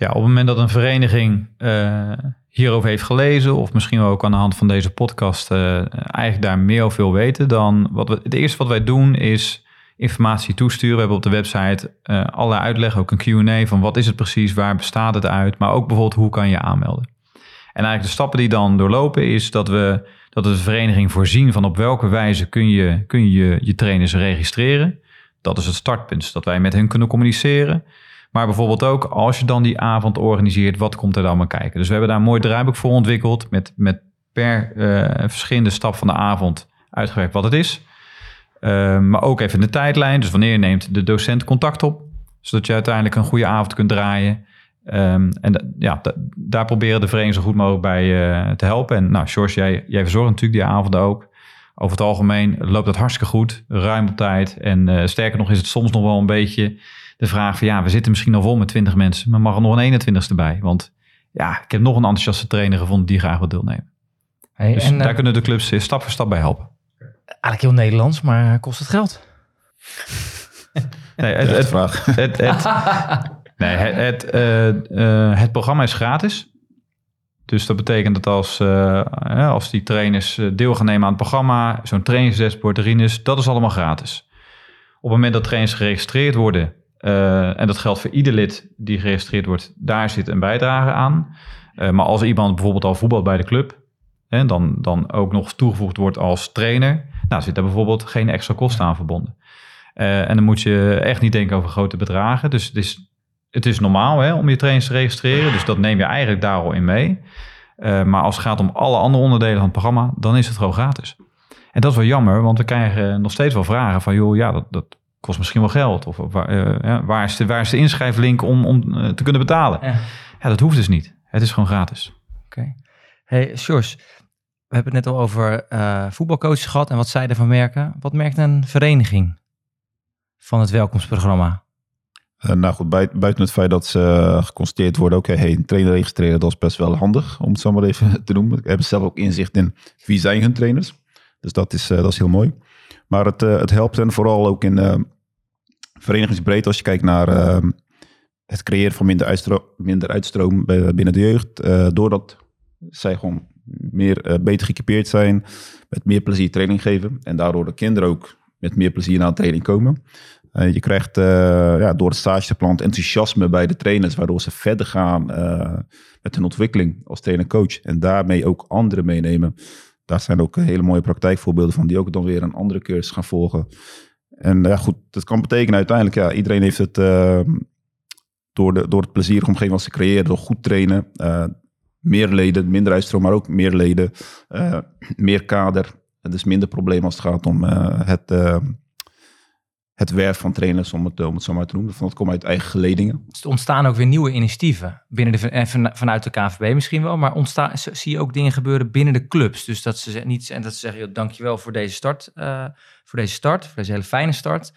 Ja, op het moment dat een vereniging uh, hierover heeft gelezen, of misschien ook aan de hand van deze podcast uh, eigenlijk daar meer over wil weten, dan wat we, het eerste wat wij doen is informatie toesturen. We hebben op de website uh, alle uitleg, ook een Q&A van wat is het precies, waar bestaat het uit, maar ook bijvoorbeeld hoe kan je aanmelden. En eigenlijk de stappen die dan doorlopen is dat we dat de vereniging voorzien van op welke wijze kun je kun je, je trainers registreren. Dat is het startpunt, dat wij met hen kunnen communiceren. Maar bijvoorbeeld ook als je dan die avond organiseert, wat komt er dan maar kijken? Dus we hebben daar een mooi draaiboek voor ontwikkeld met, met per eh, verschillende stap van de avond uitgewerkt wat het is. Uh, maar ook even de tijdlijn. Dus wanneer neemt de docent contact op, zodat je uiteindelijk een goede avond kunt draaien. Um, en ja, da- daar proberen de vereniging zo goed mogelijk bij uh, te helpen. En nou, George, jij, jij verzorgt natuurlijk die avonden ook. Over het algemeen loopt dat hartstikke goed, ruim op tijd. En uh, sterker nog is het soms nog wel een beetje de vraag van... ja, we zitten misschien al vol met 20 mensen, maar mag er nog een 21ste bij? Want ja, ik heb nog een enthousiaste trainer gevonden die graag wil deelnemen. Hey, Dus en, daar eh, kunnen de clubs stap voor stap bij helpen. Eigenlijk heel Nederlands, maar kost het geld? Nee, het, Het, het, vraag. het, het, nee, het, het, eh, eh, het programma is gratis. Dus dat betekent dat als, eh, hè, als die trainers deel gaan nemen aan het programma, zo'n trainingsdashboard erin is, dat is allemaal gratis. Op het moment dat trainers geregistreerd worden, eh, en dat geldt voor ieder lid die geregistreerd wordt, daar zit een bijdrage aan. Eh, maar als iemand bijvoorbeeld al voetbalt bij de club, hè, dan, dan ook nog toegevoegd wordt als trainer, nou zit daar bijvoorbeeld geen extra kosten aan verbonden. Uh, en dan moet je echt niet denken over grote bedragen. Dus het is, het is normaal hè, om je trainers te registreren. Dus dat neem je eigenlijk daar al in mee. Maar als het gaat om alle andere onderdelen van het programma, dan is het gewoon gratis. En dat is wel jammer, want we krijgen nog steeds wel vragen van... joh, ja, dat, dat kost misschien wel geld. Of waar, uh, waar, is, de, waar is de inschrijflink om, om te kunnen betalen? Ja. ja. dat hoeft dus niet. Het is gewoon gratis. Oké. Okay. Hey, Sjors, we hebben het net al over voetbalcoaches gehad en wat zij ervan merken. Wat merkt een vereniging van het welkomstprogramma? Uh, nou goed, buiten het feit dat ze uh, geconstateerd worden, oké, okay, hey, een trainer registreren, dat is best wel handig, om het zo maar even te noemen. Ik heb zelf ook inzicht in wie zijn hun trainers. Dus dat is, uh, dat is heel mooi. Maar het, het helpt hen vooral ook in verenigingsbreedte, als je kijkt naar ehm, het creëren van minder, uitstro minder uitstroom binnen de jeugd. doordat zij gewoon meer, beter geëquipeerd zijn, met meer plezier training geven. En daardoor de kinderen ook met meer plezier naar training komen. Je krijgt uh, ja, door het stageplan enthousiasme bij de trainers, waardoor ze verder gaan met hun ontwikkeling als trainer-coach. En daarmee ook anderen meenemen. Daar zijn ook hele mooie praktijkvoorbeelden van, die ook dan weer een andere cursus gaan volgen. En ja, goed, dat kan betekenen uiteindelijk, ja, iedereen heeft het door, de, door het plezierige omgeving wat ze creëren, door goed trainen. meer leden, minder uitstroom, maar ook meer leden, meer kader. Is minder probleem als het gaat om het het werf van trainers, om het, om het zo maar te noemen. Dat komt uit eigen geledingen. Dus er ontstaan ook weer nieuwe initiatieven binnen de, vanuit de KVB misschien wel, maar ontstaan, zie je ook dingen gebeuren binnen de clubs. Dus dat ze niet en dat ze zeggen, joh, dankjewel voor deze start, uh, voor deze start, voor deze hele fijne start.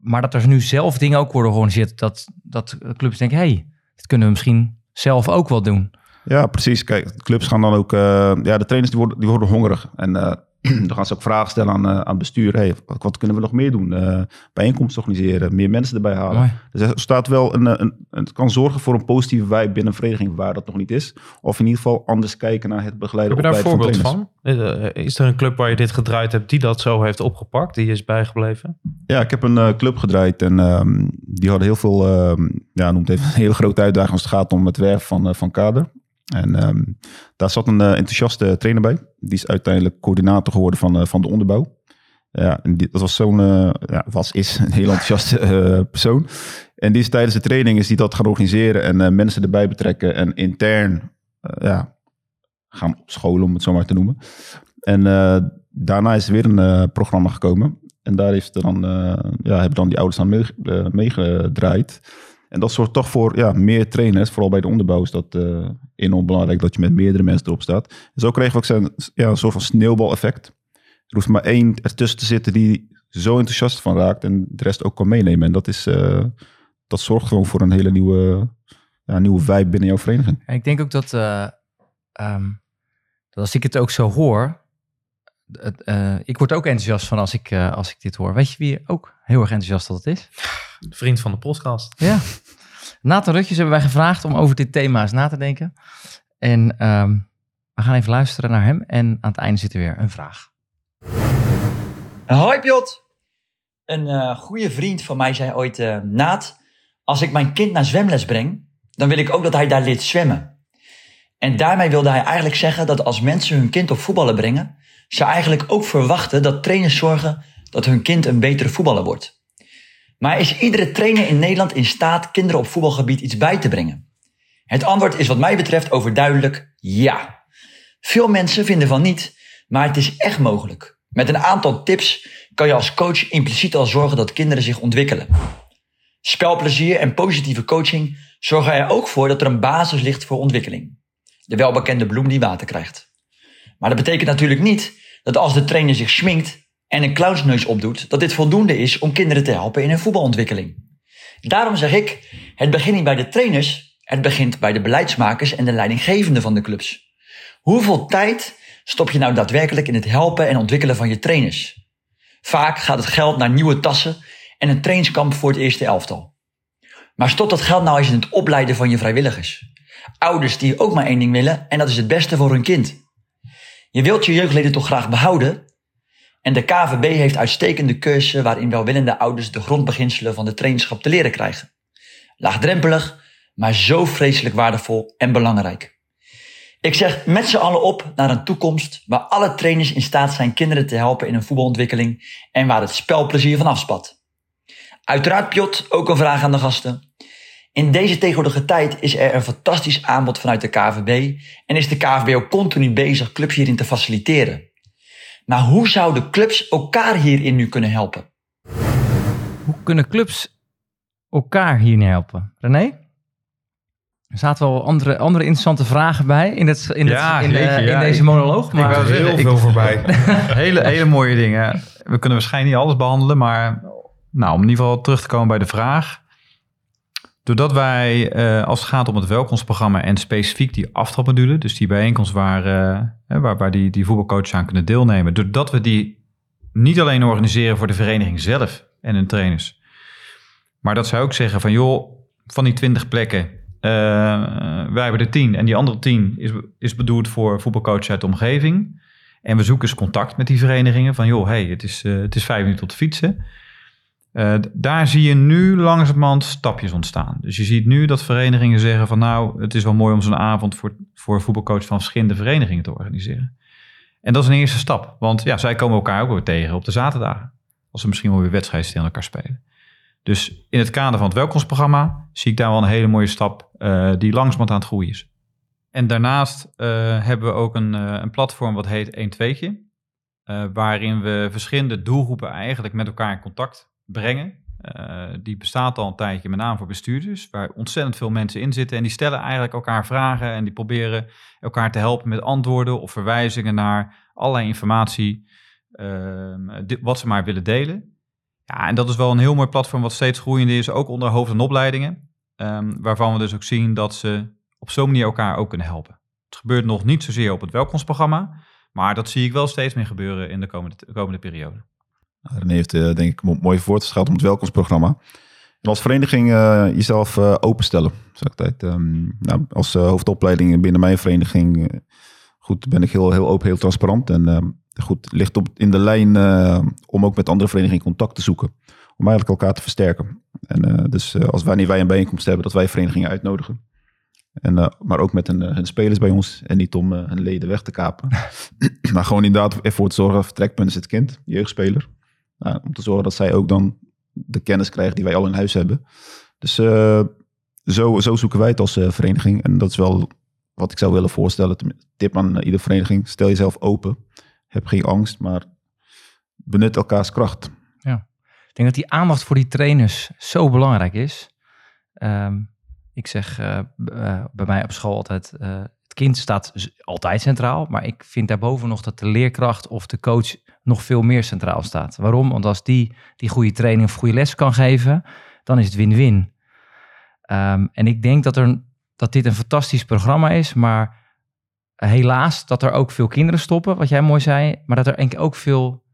Maar dat er nu zelf dingen ook worden georganiseerd, dat, dat clubs denken, hey, dit kunnen we misschien zelf ook wel doen. Ja, precies. Kijk, clubs gaan dan ook, uh, ja, de trainers die worden, die worden hongerig. En uh, dan gaan ze ook vragen stellen aan, uh, aan bestuur. Hey, wat, wat, kunnen we nog meer doen? Uh, bijeenkomsten organiseren, meer mensen erbij halen. Mooi. Dus er staat wel een, een, een, het kan zorgen voor een positieve vibe binnen een vereniging waar dat nog niet is. Of in ieder geval anders kijken naar het begeleiden. Heb je daar een voorbeeld van, van? Is er een club waar je dit gedraaid hebt die dat zo heeft opgepakt, die is bijgebleven? Ja, ik heb een uh, club gedraaid en um, die hadden heel veel, um, ja, noemt even een hele grote uitdaging als het gaat om het werven van, van kader. En um, daar zat een enthousiaste trainer bij. Die is uiteindelijk coördinator geworden van, uh, van de onderbouw. Ja, dat was zo'n, uh, ja, was, is een heel enthousiaste persoon. En die is tijdens de training is die dat gaan organiseren en mensen erbij betrekken en intern ja, gaan opscholen, om het zo maar te noemen. En daarna is er weer een programma gekomen. En daar heeft er dan, ja, hebben dan die ouders aan meegedraaid. Mee en dat zorgt toch voor ja, meer trainers, vooral bij de onderbouw is dat uh, enorm belangrijk dat je met meerdere mensen erop staat. En zo kregen we ook zijn, ja, een soort van sneeuwbaleffect. Er hoeft maar één ertussen te zitten die zo enthousiast van raakt en de rest ook kan meenemen. En dat, is, uh, dat zorgt gewoon voor een hele nieuwe, ja, nieuwe vibe binnen jouw vereniging. En ik denk ook dat, uh, um, dat als ik het ook zo hoor, ik word ook enthousiast van als ik, als ik dit hoor. Weet je wie ook heel erg enthousiast dat het is? De vriend van de podcast. Ja. Nathan Rutjes hebben wij gevraagd om over dit thema eens na te denken. En um, we gaan even luisteren naar hem. En aan het einde zit er weer een vraag. Hoi Piot. Een uh, goede vriend van mij zei ooit... Uh, Naat, als ik mijn kind naar zwemles breng... dan wil ik ook dat hij daar leert zwemmen. En daarmee wilde hij eigenlijk zeggen... dat als mensen hun kind op voetballen brengen... ze eigenlijk ook verwachten dat trainers zorgen... dat hun kind een betere voetballer wordt. Maar is iedere trainer in Nederland in staat kinderen op voetbalgebied iets bij te brengen? Het antwoord is wat mij betreft overduidelijk ja. Veel mensen vinden van niet, maar het is echt mogelijk. Met een aantal tips kan je als coach impliciet al zorgen dat kinderen zich ontwikkelen. Spelplezier en positieve coaching zorgen er ook voor dat er een basis ligt voor ontwikkeling. De welbekende bloem die water krijgt. Maar dat betekent natuurlijk niet dat als de trainer zich schminkt en een clownsneus opdoet, dat dit voldoende is om kinderen te helpen in hun voetbalоntwikkeling. Daarom zeg ik, het begint niet bij de trainers, het begint bij de beleidsmakers en de leidinggevenden van de clubs. Hoeveel tijd stop je nou daadwerkelijk in het helpen en ontwikkelen van je trainers? Vaak gaat het geld naar nieuwe tassen en een trainingskamp voor het eerste elftal. Maar stop dat geld nou eens in het opleiden van je vrijwilligers. Ouders die ook maar één ding willen en dat is het beste voor hun kind. Je wilt je jeugdleden toch graag behouden? En de KVB heeft uitstekende cursussen waarin welwillende ouders de grondbeginselen van de trainingschap te leren krijgen. Laagdrempelig, maar zo vreselijk waardevol en belangrijk. Ik zeg met z'n allen op naar een toekomst waar alle trainers in staat zijn kinderen te helpen in hun voetbalontwikkeling en waar het spelplezier van afspat. Uiteraard, Piot, ook een vraag aan de gasten. In deze tegenwoordige tijd is er een fantastisch aanbod vanuit de KVB en is de KVB ook continu bezig clubs hierin te faciliteren. Maar hoe zouden clubs elkaar hierin nu kunnen helpen? Hoe kunnen clubs elkaar hierin helpen? René? Er zaten wel andere, andere interessante vragen bij in, het, in, het, Ja, in, de- jeetje, in ja, deze ik- monoloog. Maar zeggen, Heel ik- veel voorbij. hele, hele mooie dingen. We kunnen waarschijnlijk niet alles behandelen, maar nou, om in ieder geval terug te komen bij de vraag. Doordat wij, eh, als het gaat om het welkomstprogramma en specifiek die aftrapmodule, dus die bijeenkomst waar, eh, hè, waar, waar die, die voetbalcoaches aan kunnen deelnemen, doordat we die niet alleen organiseren voor de vereniging zelf en hun trainers, maar dat zij ook zeggen van joh, van die 20 plekken, eh, wij hebben er 10 en die andere 10 is, is bedoeld voor voetbalcoaches uit de omgeving. En we zoeken eens contact met die verenigingen van joh, hey, het is, eh, het is vijf minuten tot fietsen. Eh, daar zie je nu langzamerhand stapjes ontstaan. Dus je ziet nu dat verenigingen zeggen van nou, het is wel mooi om zo'n avond voor, voor voetbalcoach van verschillende verenigingen te organiseren. En dat is een eerste stap, want ja, zij komen elkaar ook weer tegen op de zaterdagen. Als ze misschien wel weer wedstrijden tegen elkaar spelen. Dus in het kader van het welkomstprogramma zie ik daar wel een hele mooie stap eh, die langzamerhand aan het groeien is. En daarnaast eh, hebben we ook een, een platform wat heet 1 2 waarin we verschillende doelgroepen eigenlijk met elkaar in contact brengen. Eh, die bestaat al een tijdje, met name voor bestuurders, waar ontzettend veel mensen in zitten. En die stellen eigenlijk elkaar vragen en die proberen elkaar te helpen met antwoorden of verwijzingen naar allerlei informatie, ehm, wat ze maar willen delen. Ja, en dat is wel een heel mooi platform wat steeds groeiende is, ook onder hoofd- en opleidingen. ehm, waarvan we dus ook zien dat ze op zo'n manier elkaar ook kunnen helpen. Het gebeurt nog niet zozeer op het welkomstprogramma, maar dat zie ik wel steeds meer gebeuren in de komende, komende periode. René heeft eh, denk ik mo- mooi voor het om het welkomstprogramma. En als vereniging eh, jezelf eh, openstellen. Zeg. Ehm, nou, als hoofdopleiding binnen mijn vereniging goed, ben ik heel, heel open, heel transparant. En ehm, goed, ligt op, in de lijn om ook met andere verenigingen contact te zoeken. Om eigenlijk elkaar te versterken. En dus als wanneer wij een bijeenkomst hebben, dat wij verenigingen uitnodigen. En, maar ook met hun, spelers bij ons. En niet om hun leden weg te kapen. maar gewoon inderdaad ervoor te zorgen, vertrekpunt is het kind, jeugdspeler. Om te zorgen dat zij ook dan de kennis krijgen die wij al in huis hebben. Dus eh, zo, zo zoeken wij het als eh, vereniging. En dat is wel wat ik zou willen voorstellen. Tip aan iedere vereniging. Stel jezelf open. Heb geen angst, maar benut elkaars kracht. Ik denk dat die aandacht voor die trainers zo belangrijk is. Ehm, ik zeg eh, bij mij op school altijd, het kind staat altijd centraal, maar ik vind daarboven nog dat de leerkracht of de coach nog veel meer centraal staat. Waarom? Want als die die goede training of goede les kan geven, dan is het win-win. Ehm, en ik denk dat, er, dat dit een fantastisch programma is, maar helaas dat er ook veel kinderen stoppen, wat jij mooi zei, maar dat er ook veel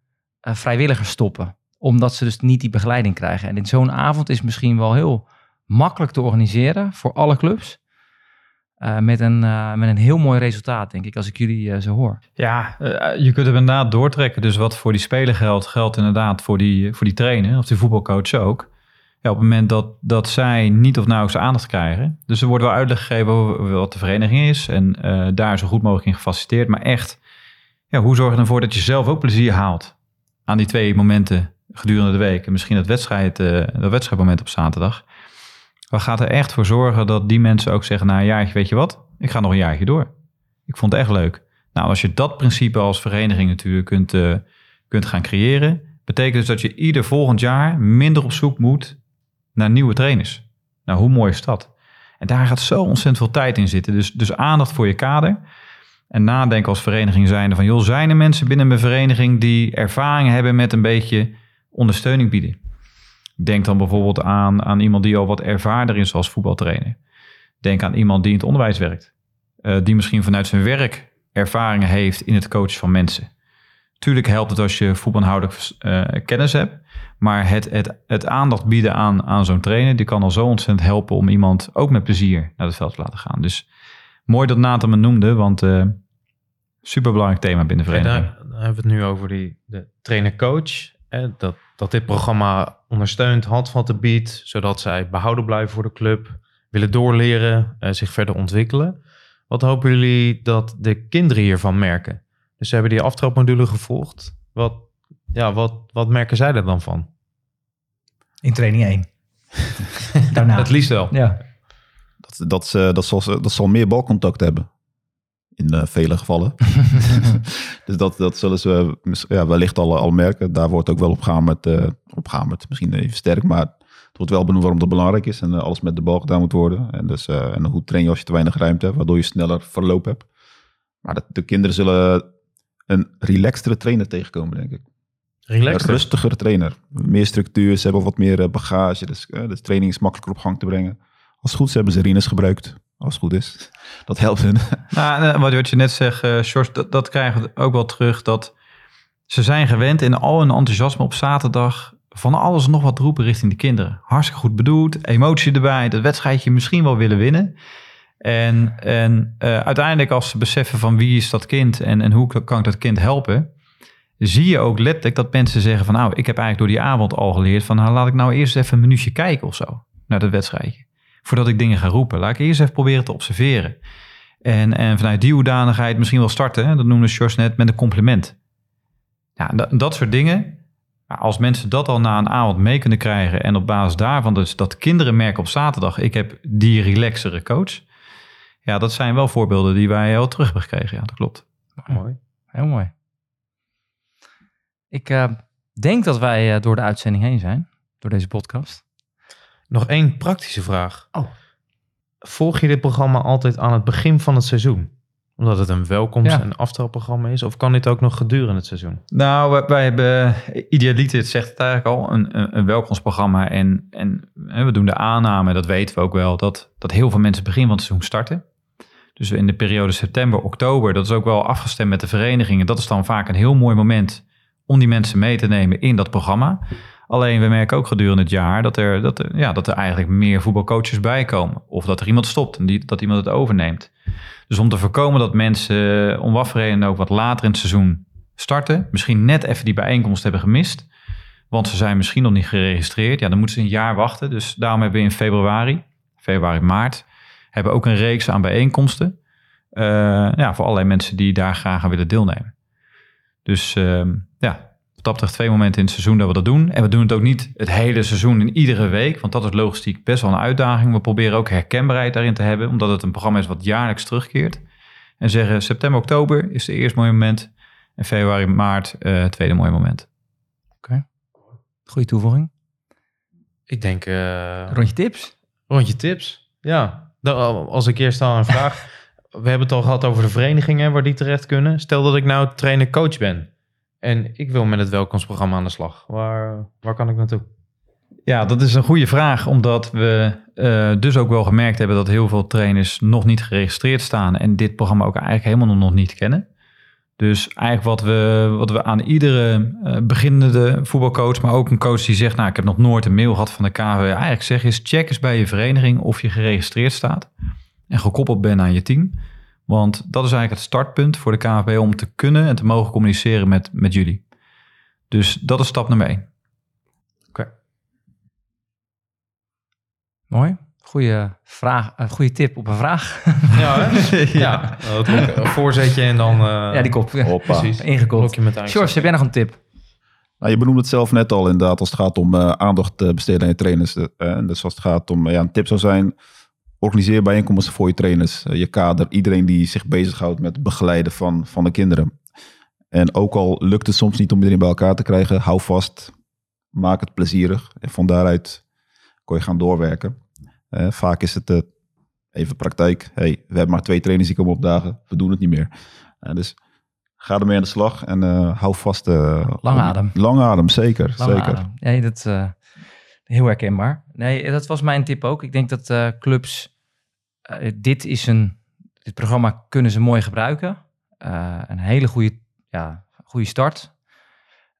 eh, vrijwilligers stoppen omdat ze dus niet die begeleiding krijgen. En in zo'n avond is misschien wel heel makkelijk te organiseren voor alle clubs. Eh, met, een, eh, met een heel mooi resultaat, denk ik, als ik jullie eh, zo hoor. Ja, je kunt hem inderdaad doortrekken. Dus wat voor die speler geldt, geldt inderdaad voor die, voor die trainer of die voetbalcoach ook. Ja, op het moment dat, dat zij niet of nauwelijks aandacht krijgen. Dus er wordt wel uitleg gegeven over wat de vereniging is. En daar zo goed mogelijk in gefaciliteerd. Maar echt, ja, hoe zorg je ervoor dat je zelf ook plezier haalt aan die twee momenten gedurende de week. En misschien het wedstrijd, dat wedstrijdmoment op zaterdag. Wat gaat er echt voor zorgen dat die mensen ook zeggen... na een jaartje, weet je wat? Ik ga nog een jaartje door. Ik vond het echt leuk. Nou, als je dat principe als vereniging natuurlijk kunt, eh, kunt gaan creëren... betekent dus dat je ieder volgend jaar minder op zoek moet naar nieuwe trainers. Nou, hoe mooi is dat? En daar gaat zo ontzettend veel tijd in zitten. Dus, dus aandacht voor je kader. En nadenken als vereniging zijnde van... joh, zijn er mensen binnen mijn vereniging die ervaring hebben met een beetje ondersteuning bieden? Denk dan bijvoorbeeld aan, aan iemand die al wat ervaarder is als voetbaltrainer. Denk aan iemand die in het onderwijs werkt. Eh, die misschien vanuit zijn werk ervaringen heeft in het coachen van mensen. Tuurlijk helpt het als je voetbalhoudelijk uh, kennis hebt. Maar het, het, het aandacht bieden aan, aan zo'n trainer... die kan al zo ontzettend helpen om iemand ook met plezier naar het veld te laten gaan. Dus mooi dat Nathan me noemde, want... Uh, superbelangrijk thema binnen de vereniging. daar, daar, hebben we het nu over die, de trainer-coach. Dat, dat dit programma ondersteunt, handvatten biedt, zodat zij behouden blijven voor de club, willen doorleren, eh, zich verder ontwikkelen. Wat hopen jullie dat de kinderen hiervan merken? Dus ze hebben die aftrapmodule gevolgd. Wat, ja, wat, wat merken zij er dan van? In training 1. Daarna. Het liefst wel. Ja. Dat, dat, ze, dat, zal, ze- dat zal meer balcontact hebben. In eh, vele gevallen. dus dat, dat zullen ze ja, wellicht al, al merken. Daar wordt ook wel op gehamerd. eh op gehamerd, misschien even sterk. Maar het wordt wel benoemd waarom dat belangrijk is. En eh, alles met de bal gedaan moet worden. En, dus, en hoe train je als je te weinig ruimte hebt. Waardoor je sneller verloop hebt. Maar dat, de kinderen zullen een relaxtere trainer tegenkomen, denk ik. Relaxed. Een rustiger trainer. Meer structuur, ze hebben wat meer bagage. Dus de training is makkelijker op gang te brengen. Als het goed is hebben ze Rinus gebruikt. Als het goed is. Dat helpt hun. Nou, eh, wat, je net zegt, eh Sjors, dat, dat krijgen we ook wel terug. Dat ze zijn gewend in al hun enthousiasme op zaterdag van alles nog wat roepen richting de kinderen. Hartstikke goed bedoeld, emotie erbij, dat wedstrijdje misschien wel willen winnen. En, en eh, uiteindelijk als ze beseffen van wie is dat kind en, en hoe kan ik dat kind helpen, zie je ook letterlijk dat mensen zeggen van nou, ik heb eigenlijk door die avond al geleerd van nou, laat ik nou eerst even een minuutje kijken of zo naar dat wedstrijdje. Voordat ik dingen ga roepen. Laat ik eerst even proberen te observeren. En, en vanuit die hoedanigheid misschien wel starten. Hè? Dat noemde Sjors net met een compliment. Ja, dat, dat soort dingen. Ja, Als mensen dat al na een avond mee kunnen krijgen. En op basis daarvan dus dat kinderen merken op zaterdag. Ik heb die relaxere coach. Ja, dat zijn wel voorbeelden die wij al terug hebben gekregen. Ja, dat klopt. Mooi. Heel mooi. Ik eh, denk dat wij eh, door de uitzending heen zijn. Door deze podcast. Nog één praktische vraag. Oh. Volg je dit programma altijd aan het begin van het seizoen? Omdat het een welkomst- Ja. en aftrapprogramma is? Of kan dit ook nog gedurende het seizoen? Nou, wij, hebben, Idealite het zegt het eigenlijk al, een, een, een welkomstprogramma. En, en we doen de aanname, dat weten we ook wel, dat, dat heel veel mensen begin van het seizoen starten. Dus in de periode september, oktober, dat is ook wel afgestemd met de verenigingen. Dat is dan vaak een heel mooi moment om die mensen mee te nemen in dat programma. Alleen we merken ook gedurende het jaar dat er, dat er, ja, dat er eigenlijk meer voetbalcoaches bij komen. Of dat er iemand stopt en die, dat iemand het overneemt. Dus om te voorkomen dat mensen om wat reden ook wat later in het seizoen starten. Misschien net even die bijeenkomst hebben gemist. Want ze zijn misschien nog niet geregistreerd. Ja, dan moeten ze een jaar wachten. Dus daarom hebben we in februari, februari, maart, hebben ook een reeks aan bijeenkomsten. eh, ja, voor allerlei mensen die daar graag aan willen deelnemen. Dus ehm, ja, dat betreft twee momenten in het seizoen dat we dat doen. En we doen het ook niet het hele seizoen in iedere week. Want dat is logistiek best wel een uitdaging. We proberen ook herkenbaarheid daarin te hebben. Omdat het een programma is wat jaarlijks terugkeert. En zeggen september, oktober is de eerste mooie moment. En februari, maart eh, het tweede mooie moment. Goeie toevoeging. Ik denk... eh, Rondje tips. Rondje tips. Ja, Dan, als ik eerst al een vraag. We hebben het al gehad over de verenigingen waar die terecht kunnen. Stel dat ik nou trainer-coach ben. En ik wil met het welkomstprogramma aan de slag. Waar, waar kan ik naartoe? Ja, dat is een goede vraag, omdat we eh, dus ook wel gemerkt hebben dat heel veel trainers nog niet geregistreerd staan en dit programma ook eigenlijk helemaal nog niet kennen. Dus eigenlijk wat we, wat we aan iedere eh, beginnende voetbalcoach, maar ook een coach die zegt, nou ik heb nog nooit een mail gehad van de KV, eigenlijk zeggen is check eens bij je vereniging of je geregistreerd staat en gekoppeld bent aan je team. Want dat is eigenlijk het startpunt voor de KVB om te kunnen en te mogen communiceren met, met jullie. Dus dat is stap nummer één. Mooi. Goeie, vraag, uh, goeie tip op een vraag. Ja, hè? ja. dat ook een voorzetje en dan... eh, ja, die kop. Hoppa. Precies. Ingekopt. George, heb jij nog een tip? Nou, je benoemde het zelf net al inderdaad, als het gaat om eh, aandacht te besteden aan je trainers. Eh, dus als het gaat om, ja, een tip zou zijn, organiseer bijeenkomsten voor je trainers, eh, je kader, iedereen die zich bezighoudt met het begeleiden van, van de kinderen. En ook al lukt het soms niet om iedereen bij elkaar te krijgen, hou vast, maak het plezierig. En van daaruit kon je gaan doorwerken. Eh, vaak is het eh, even praktijk. hey, we hebben maar twee trainers die komen opdagen, we doen het niet meer. Eh, dus ga ermee aan de slag en hou vast. om- adem. Lange adem, zeker. Zeker. adem. Nee, dat heel herkenbaar. Nee, dat was mijn tip ook. Ik denk dat eh, clubs, eh, dit is een, dit programma kunnen ze mooi gebruiken. Eh, een hele goede, ja, goede start.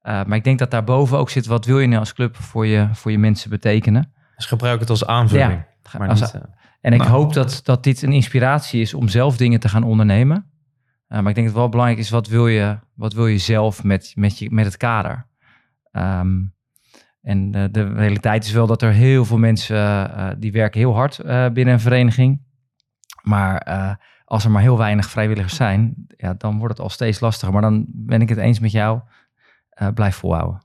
Maar ik denk dat daarboven ook zit, wat wil je nou als club voor je, voor je mensen betekenen? Dus gebruik het als aanvulling. Ja, maar als- niet, En ik Nou. hoop dat, dat dit een inspiratie is om zelf dingen te gaan ondernemen. Maar ik denk dat het wel belangrijk is, wat wil je, wat wil je zelf met, met, je, met het kader? Ehm, en de, de realiteit is wel dat er heel veel mensen, eh, die werken heel hard eh, binnen een vereniging. Maar eh, als er maar heel weinig vrijwilligers zijn, ja, dan wordt het al steeds lastiger. Maar dan ben ik het eens met jou, eh, blijf volhouden.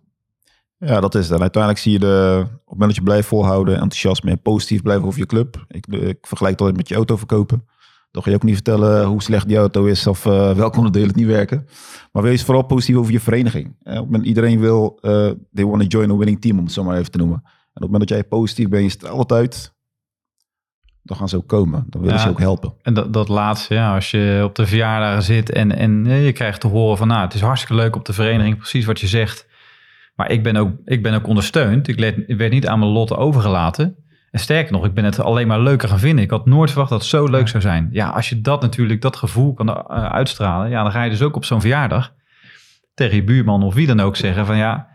Ja, dat is het. En uiteindelijk zie je de, op het volhouden, enthousiasme en positief blijven over je club. Ik, ik vergelijk altijd met je auto verkopen. Dan ga je ook niet vertellen hoe slecht die auto is of eh welke onderdelen het niet werken. Maar wees vooral positief over je vereniging. Eh, op iedereen wil, eh they want to join a winning team, om het zo maar even te noemen. En op het moment dat jij positief bent, je straalt het uit, dan gaan ze ook komen. Dan willen Ja. ze ook helpen. En dat, dat laatste, ja, als je op de verjaardagen zit en, en je krijgt te horen van, nou, het is hartstikke leuk op de vereniging, precies wat je zegt. Maar ik ben ook, ik ben ook ondersteund. Ik werd niet aan mijn lot overgelaten. En sterker nog, ik ben het alleen maar leuker gaan vinden. Ik had nooit verwacht dat het zo leuk zou zijn. Ja, als je dat natuurlijk, dat gevoel kan eh, uitstralen, ja, dan ga je dus ook op zo'n verjaardag tegen je buurman of wie dan ook zeggen van, ja,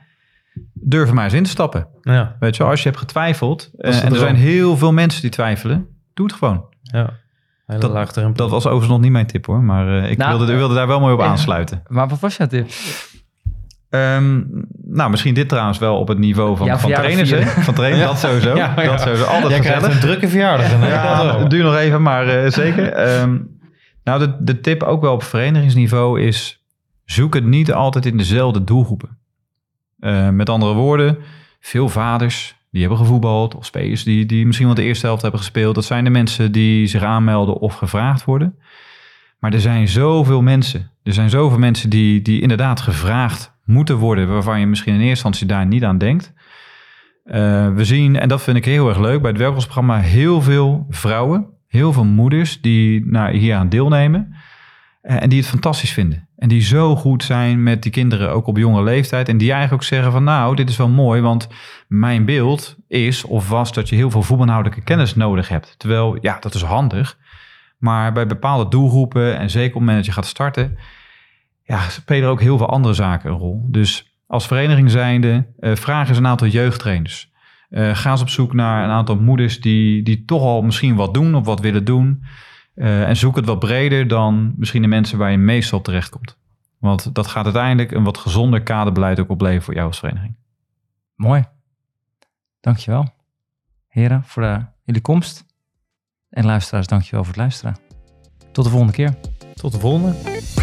durf maar eens in te stappen. ja, Weet je, als je hebt getwijfeld, eh, en er zijn heel veel mensen die twijfelen, doe het gewoon. ja. Dat-. Dat was overigens nog niet mijn tip hoor, maar eh, ik, Nou, wilde, ik wilde daar wel mooi op aansluiten. Maar wat was jouw tip? Ehm, nou, misschien dit trouwens wel op het niveau van, Ja, van trainers. Hè? Van trainers, dat sowieso. Ja, ja. Dat sowieso. Altijd Jij krijgt gezellig. een drukke verjaardag. Ja, Dat duurt nog even, maar eh, zeker. Ehm, nou, de, de tip ook wel op verenigingsniveau is... zoek het niet altijd in dezelfde doelgroepen. Eh, met andere woorden, veel vaders die hebben gevoetbald... of spelers die, die misschien wel de eerste helft hebben gespeeld... dat zijn de mensen die zich aanmelden of gevraagd worden. Maar er zijn zoveel mensen. Er zijn zoveel mensen die, die inderdaad gevraagd moeten worden... waarvan je misschien in eerste instantie daar niet aan denkt... Eh, we zien, en dat vind ik heel erg leuk, bij het werkelsprogramma heel veel vrouwen, heel veel moeders die nou, hier aan deelnemen eh, en die het fantastisch vinden. En die zo goed zijn met die kinderen, ook op jonge leeftijd. En die eigenlijk ook zeggen van nou, dit is wel mooi, want mijn beeld is of was dat je heel veel voetbalhoudelijke kennis nodig hebt. Terwijl, ja, dat is handig. Maar bij bepaalde doelgroepen, en zeker op het moment dat je gaat starten, ja, spelen er ook heel veel andere zaken een rol. Dus als vereniging zijnde, eh vraag eens een aantal jeugdtrainers. Eh, ga eens op zoek naar een aantal moeders die, die toch al misschien wat doen of wat willen doen. Eh, en zoek het wat breder dan misschien de mensen waar je meestal terechtkomt. Want dat gaat uiteindelijk een wat gezonder kaderbeleid ook opleveren voor jou als vereniging. Mooi. Dankjewel. Heren, voor de, jullie komst. En luisteraars, dankjewel voor het luisteren. Tot de volgende keer. Tot de volgende.